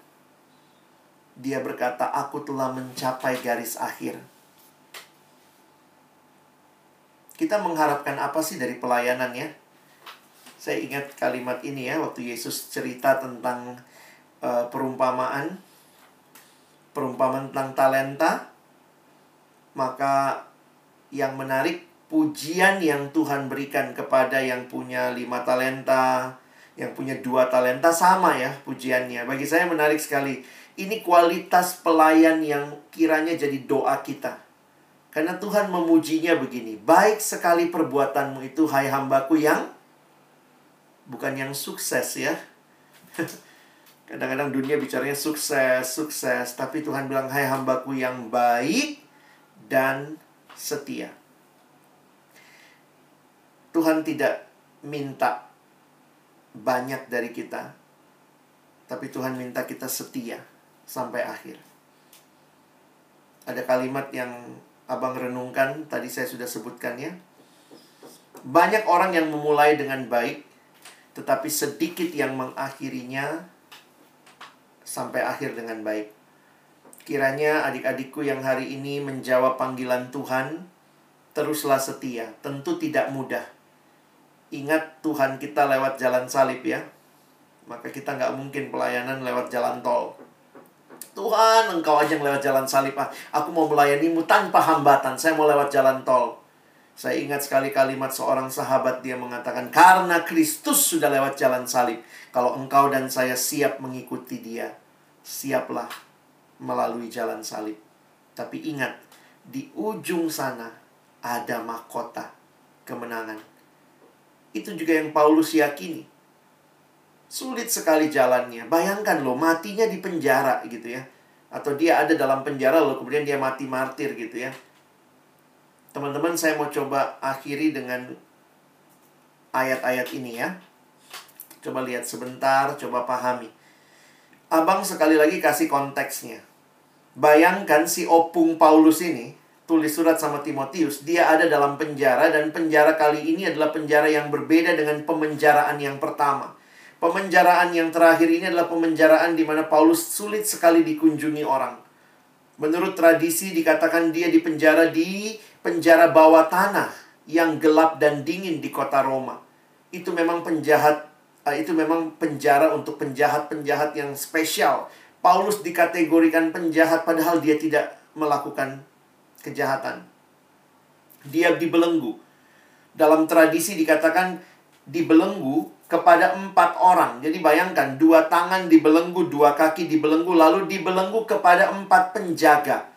Dia berkata, "Aku telah mencapai garis akhir." Kita mengharapkan apa sih dari pelayanan ya? Saya ingat kalimat ini ya waktu Yesus cerita tentang uh, perumpamaan perumpamaan tentang talenta maka yang menarik pujian yang Tuhan berikan kepada yang punya lima talenta, yang punya dua talenta sama ya pujiannya. Bagi saya menarik sekali. Ini kualitas pelayan yang kiranya jadi doa kita. Karena Tuhan memujinya begini. Baik sekali perbuatanmu itu hai hambaku yang bukan yang sukses ya. Kadang-kadang dunia bicaranya sukses, sukses. Tapi Tuhan bilang hai hambaku yang baik dan setia. Tuhan tidak minta banyak dari kita. Tapi Tuhan minta kita setia sampai akhir. Ada kalimat yang abang renungkan, tadi saya sudah sebutkan ya. Banyak orang yang memulai dengan baik, tetapi sedikit yang mengakhirinya sampai akhir dengan baik. Kiranya adik-adikku yang hari ini menjawab panggilan Tuhan, teruslah setia. Tentu tidak mudah ingat Tuhan kita lewat jalan salib ya. Maka kita nggak mungkin pelayanan lewat jalan tol. Tuhan, engkau aja yang lewat jalan salib. Ah, aku mau melayanimu tanpa hambatan. Saya mau lewat jalan tol. Saya ingat sekali kalimat seorang sahabat dia mengatakan, karena Kristus sudah lewat jalan salib. Kalau engkau dan saya siap mengikuti dia, siaplah melalui jalan salib. Tapi ingat, di ujung sana ada mahkota kemenangan. Itu juga yang Paulus yakini. Sulit sekali jalannya. Bayangkan loh, matinya di penjara gitu ya. Atau dia ada dalam penjara loh, kemudian dia mati martir gitu ya. Teman-teman, saya mau coba akhiri dengan ayat-ayat ini ya. Coba lihat sebentar, coba pahami. Abang sekali lagi kasih konteksnya. Bayangkan si opung Paulus ini, tulis surat sama Timotius, dia ada dalam penjara dan penjara kali ini adalah penjara yang berbeda dengan pemenjaraan yang pertama. Pemenjaraan yang terakhir ini adalah pemenjaraan di mana Paulus sulit sekali dikunjungi orang. Menurut tradisi dikatakan dia dipenjara di penjara bawah tanah yang gelap dan dingin di kota Roma. Itu memang penjahat eh, itu memang penjara untuk penjahat-penjahat yang spesial. Paulus dikategorikan penjahat padahal dia tidak melakukan kejahatan. Dia dibelenggu. Dalam tradisi dikatakan dibelenggu kepada empat orang. Jadi bayangkan, dua tangan dibelenggu, dua kaki dibelenggu, lalu dibelenggu kepada empat penjaga.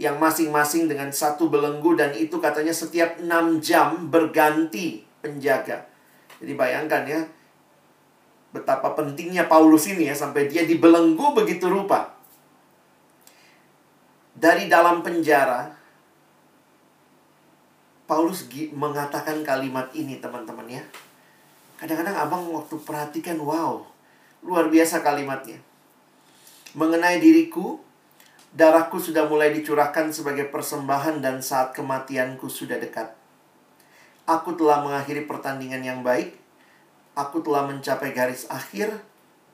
Yang masing-masing dengan satu belenggu dan itu katanya setiap enam jam berganti penjaga. Jadi bayangkan ya, betapa pentingnya Paulus ini ya, sampai dia dibelenggu begitu rupa dari dalam penjara, Paulus mengatakan kalimat ini teman-teman ya. Kadang-kadang abang waktu perhatikan, wow, luar biasa kalimatnya. Mengenai diriku, darahku sudah mulai dicurahkan sebagai persembahan dan saat kematianku sudah dekat. Aku telah mengakhiri pertandingan yang baik. Aku telah mencapai garis akhir.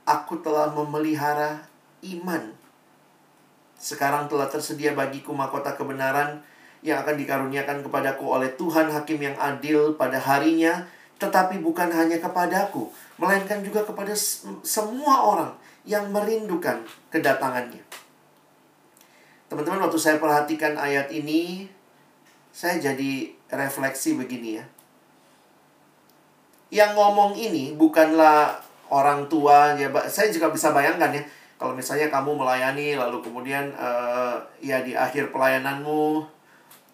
Aku telah memelihara iman sekarang telah tersedia bagiku mahkota kebenaran yang akan dikaruniakan kepadaku oleh Tuhan Hakim yang adil pada harinya, tetapi bukan hanya kepadaku, melainkan juga kepada semua orang yang merindukan kedatangannya. Teman-teman, waktu saya perhatikan ayat ini, saya jadi refleksi begini ya. Yang ngomong ini bukanlah orang tua ya, saya juga bisa bayangkan ya kalau misalnya kamu melayani lalu kemudian uh, ya di akhir pelayananmu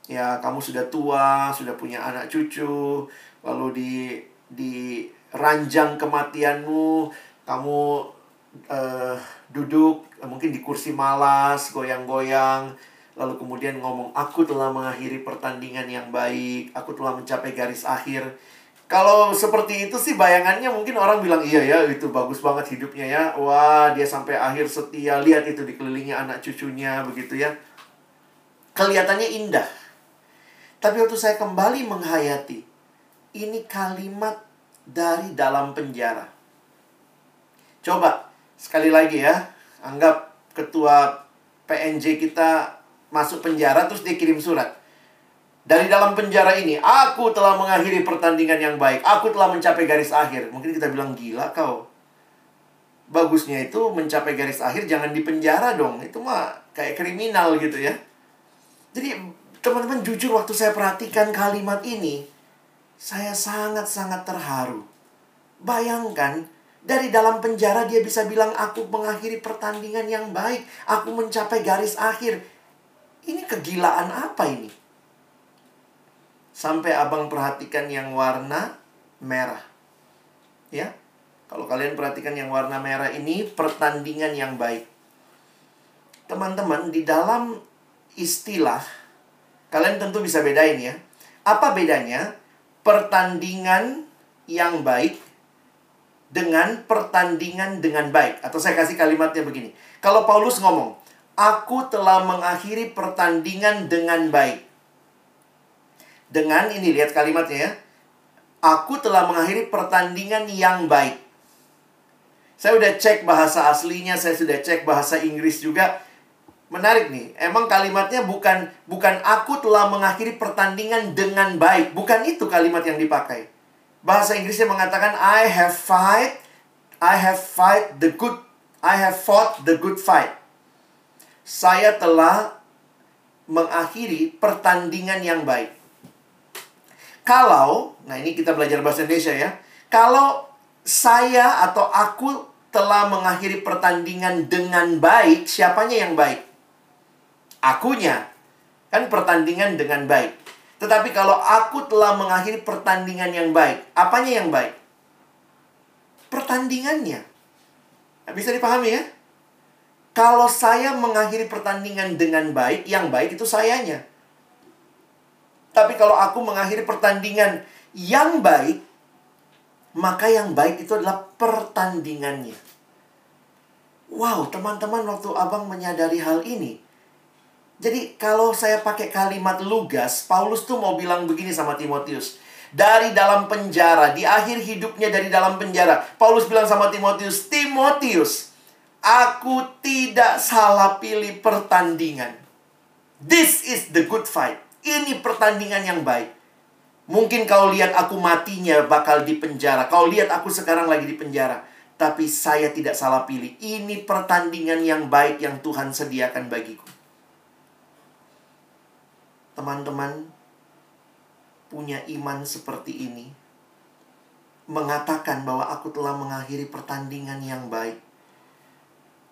ya kamu sudah tua sudah punya anak cucu lalu di di ranjang kematianmu kamu uh, duduk mungkin di kursi malas goyang-goyang lalu kemudian ngomong aku telah mengakhiri pertandingan yang baik aku telah mencapai garis akhir kalau seperti itu sih bayangannya mungkin orang bilang iya ya itu bagus banget hidupnya ya. Wah, dia sampai akhir setia. Lihat itu dikelilingi anak cucunya begitu ya. Kelihatannya indah. Tapi waktu saya kembali menghayati ini kalimat dari dalam penjara. Coba sekali lagi ya, anggap ketua PNJ kita masuk penjara terus dia kirim surat dari dalam penjara ini, aku telah mengakhiri pertandingan yang baik. Aku telah mencapai garis akhir. Mungkin kita bilang gila kau. Bagusnya itu mencapai garis akhir jangan di penjara dong. Itu mah kayak kriminal gitu ya. Jadi teman-teman jujur waktu saya perhatikan kalimat ini, saya sangat-sangat terharu. Bayangkan dari dalam penjara dia bisa bilang aku mengakhiri pertandingan yang baik, aku mencapai garis akhir. Ini kegilaan apa ini? Sampai abang perhatikan yang warna merah. Ya. Kalau kalian perhatikan yang warna merah ini pertandingan yang baik. Teman-teman, di dalam istilah kalian tentu bisa bedain ya. Apa bedanya pertandingan yang baik dengan pertandingan dengan baik? Atau saya kasih kalimatnya begini. Kalau Paulus ngomong, "Aku telah mengakhiri pertandingan dengan baik." Dengan ini lihat kalimatnya ya. Aku telah mengakhiri pertandingan yang baik. Saya udah cek bahasa aslinya, saya sudah cek bahasa Inggris juga. Menarik nih. Emang kalimatnya bukan bukan aku telah mengakhiri pertandingan dengan baik. Bukan itu kalimat yang dipakai. Bahasa Inggrisnya mengatakan I have fight I have fight the good I have fought the good fight. Saya telah mengakhiri pertandingan yang baik. Kalau, nah ini kita belajar bahasa Indonesia ya. Kalau saya atau aku telah mengakhiri pertandingan dengan baik, siapanya yang baik? Akunya. Kan pertandingan dengan baik. Tetapi kalau aku telah mengakhiri pertandingan yang baik, apanya yang baik? Pertandingannya. Nah, bisa dipahami ya? Kalau saya mengakhiri pertandingan dengan baik, yang baik itu sayanya. Tapi kalau aku mengakhiri pertandingan yang baik, maka yang baik itu adalah pertandingannya. Wow, teman-teman waktu abang menyadari hal ini, jadi kalau saya pakai kalimat lugas, Paulus tuh mau bilang begini sama Timotius. Dari dalam penjara, di akhir hidupnya dari dalam penjara, Paulus bilang sama Timotius, Timotius, aku tidak salah pilih pertandingan. This is the good fight. Ini pertandingan yang baik. Mungkin kau lihat aku matinya bakal di penjara. Kau lihat aku sekarang lagi di penjara. Tapi saya tidak salah pilih. Ini pertandingan yang baik yang Tuhan sediakan bagiku teman-teman punya iman seperti ini, mengatakan bahwa aku telah mengakhiri pertandingan yang baik,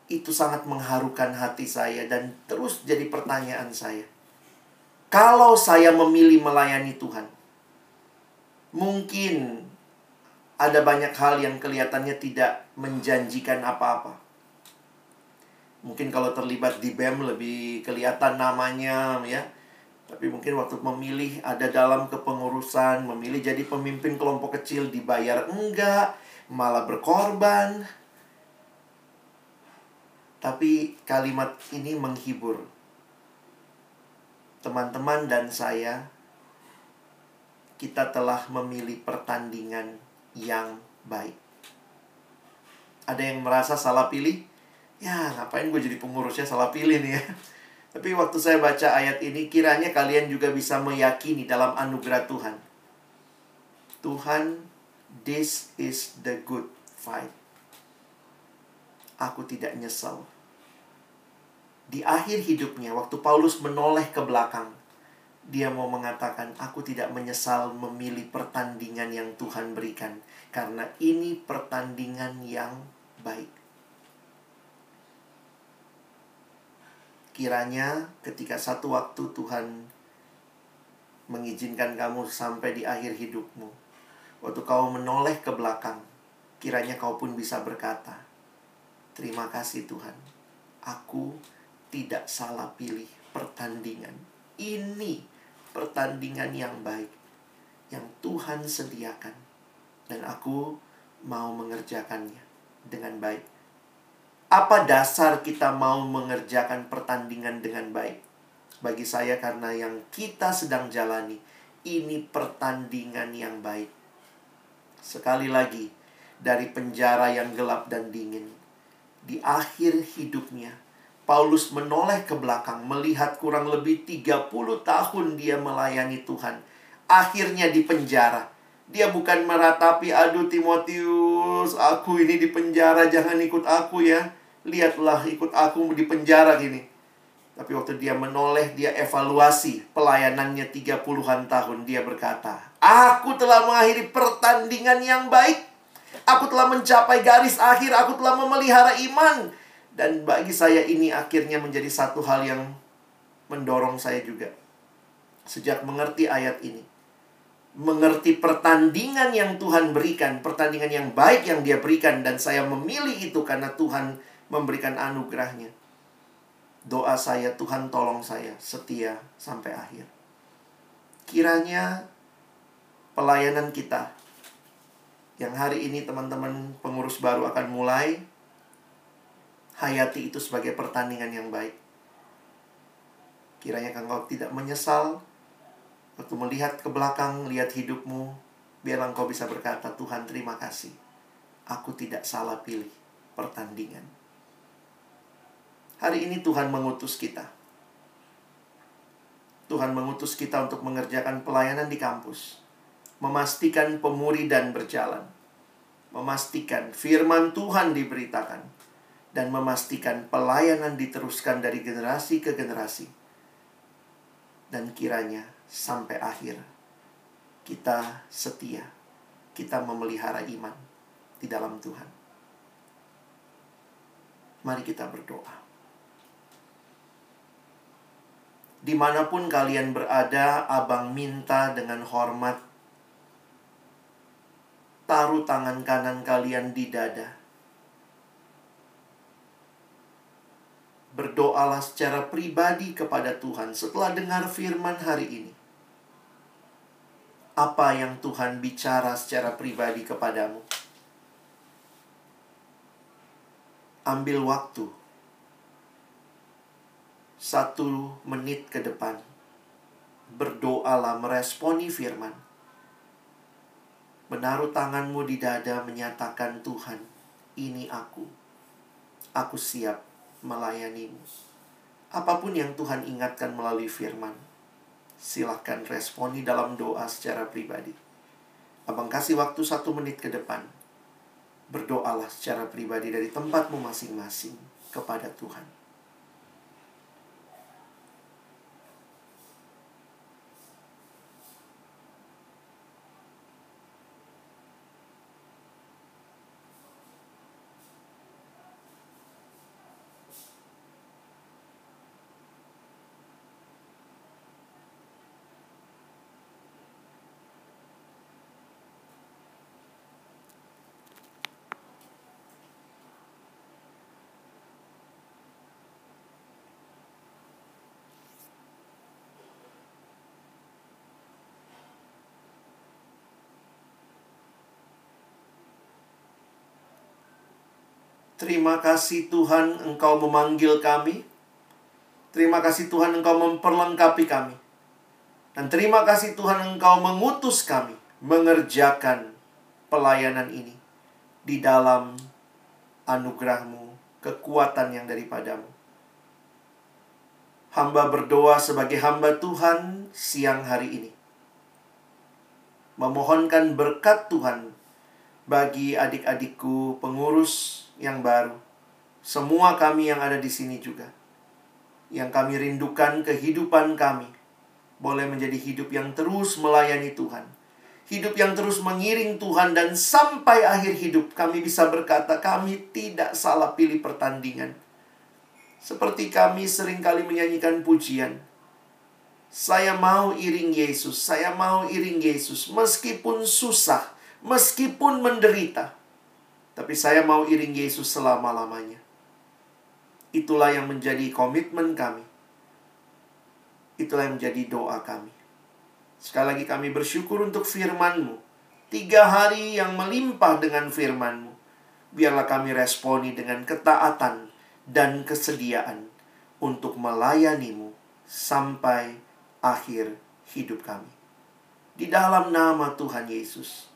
itu sangat mengharukan hati saya dan terus jadi pertanyaan saya. Kalau saya memilih melayani Tuhan, mungkin ada banyak hal yang kelihatannya tidak menjanjikan apa-apa. Mungkin kalau terlibat di BEM lebih kelihatan namanya ya tapi mungkin waktu memilih ada dalam kepengurusan, memilih jadi pemimpin kelompok kecil dibayar enggak, malah berkorban. Tapi kalimat ini menghibur. Teman-teman dan saya kita telah memilih pertandingan yang baik. Ada yang merasa salah pilih? Ya, ngapain gue jadi pengurusnya salah pilih nih ya. Tapi waktu saya baca ayat ini, kiranya kalian juga bisa meyakini dalam anugerah Tuhan. Tuhan, this is the good fight. Aku tidak nyesal. Di akhir hidupnya, waktu Paulus menoleh ke belakang, dia mau mengatakan, "Aku tidak menyesal memilih pertandingan yang Tuhan berikan, karena ini pertandingan yang baik." Kiranya ketika satu waktu Tuhan mengizinkan kamu sampai di akhir hidupmu. Waktu kau menoleh ke belakang, kiranya kau pun bisa berkata, Terima kasih Tuhan, aku tidak salah pilih pertandingan. Ini pertandingan yang baik, yang Tuhan sediakan. Dan aku mau mengerjakannya dengan baik. Apa dasar kita mau mengerjakan pertandingan dengan baik? Bagi saya karena yang kita sedang jalani ini pertandingan yang baik. Sekali lagi, dari penjara yang gelap dan dingin, di akhir hidupnya, Paulus menoleh ke belakang melihat kurang lebih 30 tahun dia melayani Tuhan. Akhirnya di penjara. Dia bukan meratapi, aduh Timotius, aku ini di penjara, jangan ikut aku ya lihatlah ikut aku di penjara gini. Tapi waktu dia menoleh, dia evaluasi pelayanannya 30-an tahun. Dia berkata, Aku telah mengakhiri pertandingan yang baik. Aku telah mencapai garis akhir. Aku telah memelihara iman. Dan bagi saya ini akhirnya menjadi satu hal yang mendorong saya juga. Sejak mengerti ayat ini. Mengerti pertandingan yang Tuhan berikan. Pertandingan yang baik yang dia berikan. Dan saya memilih itu karena Tuhan memberikan anugerahnya. Doa saya, Tuhan tolong saya setia sampai akhir. Kiranya pelayanan kita yang hari ini teman-teman pengurus baru akan mulai hayati itu sebagai pertandingan yang baik. Kiranya engkau tidak menyesal waktu melihat ke belakang, lihat hidupmu, biar engkau bisa berkata, Tuhan terima kasih. Aku tidak salah pilih pertandingan. Hari ini Tuhan mengutus kita. Tuhan mengutus kita untuk mengerjakan pelayanan di kampus. Memastikan pemuridan berjalan. Memastikan firman Tuhan diberitakan. Dan memastikan pelayanan diteruskan dari generasi ke generasi. Dan kiranya sampai akhir kita setia. Kita memelihara iman di dalam Tuhan. Mari kita berdoa. Di mana pun kalian berada, abang minta dengan hormat. Taruh tangan kanan kalian di dada. Berdoalah secara pribadi kepada Tuhan setelah dengar firman hari ini. Apa yang Tuhan bicara secara pribadi kepadamu? Ambil waktu satu menit ke depan. Berdoalah meresponi firman. Menaruh tanganmu di dada menyatakan Tuhan, ini aku. Aku siap melayanimu. Apa pun yang Tuhan ingatkan melalui firman, silahkan responi dalam doa secara pribadi. Abang kasih waktu satu menit ke depan. Berdoalah secara pribadi dari tempatmu masing-masing kepada Tuhan. Terima kasih Tuhan Engkau memanggil kami. Terima kasih Tuhan Engkau memperlengkapi kami. Dan terima kasih Tuhan Engkau mengutus kami mengerjakan pelayanan ini di dalam anugerahmu, kekuatan yang daripadamu. Hamba berdoa sebagai hamba Tuhan siang hari ini. Memohonkan berkat Tuhan bagi adik-adikku pengurus yang baru. Semua kami yang ada di sini juga. Yang kami rindukan kehidupan kami boleh menjadi hidup yang terus melayani Tuhan. Hidup yang terus mengiring Tuhan dan sampai akhir hidup kami bisa berkata kami tidak salah pilih pertandingan. Seperti kami sering kali menyanyikan pujian. Saya mau iring Yesus, saya mau iring Yesus meskipun susah, meskipun menderita. Tapi saya mau iring Yesus selama-lamanya. Itulah yang menjadi komitmen kami. Itulah yang menjadi doa kami. Sekali lagi kami bersyukur untuk firman-Mu. Tiga hari yang melimpah dengan firman-Mu. Biarlah kami responi dengan ketaatan dan kesediaan untuk melayani-Mu sampai akhir hidup kami. Di dalam nama Tuhan Yesus,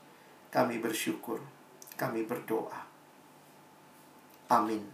kami bersyukur kami berdoa. Amin.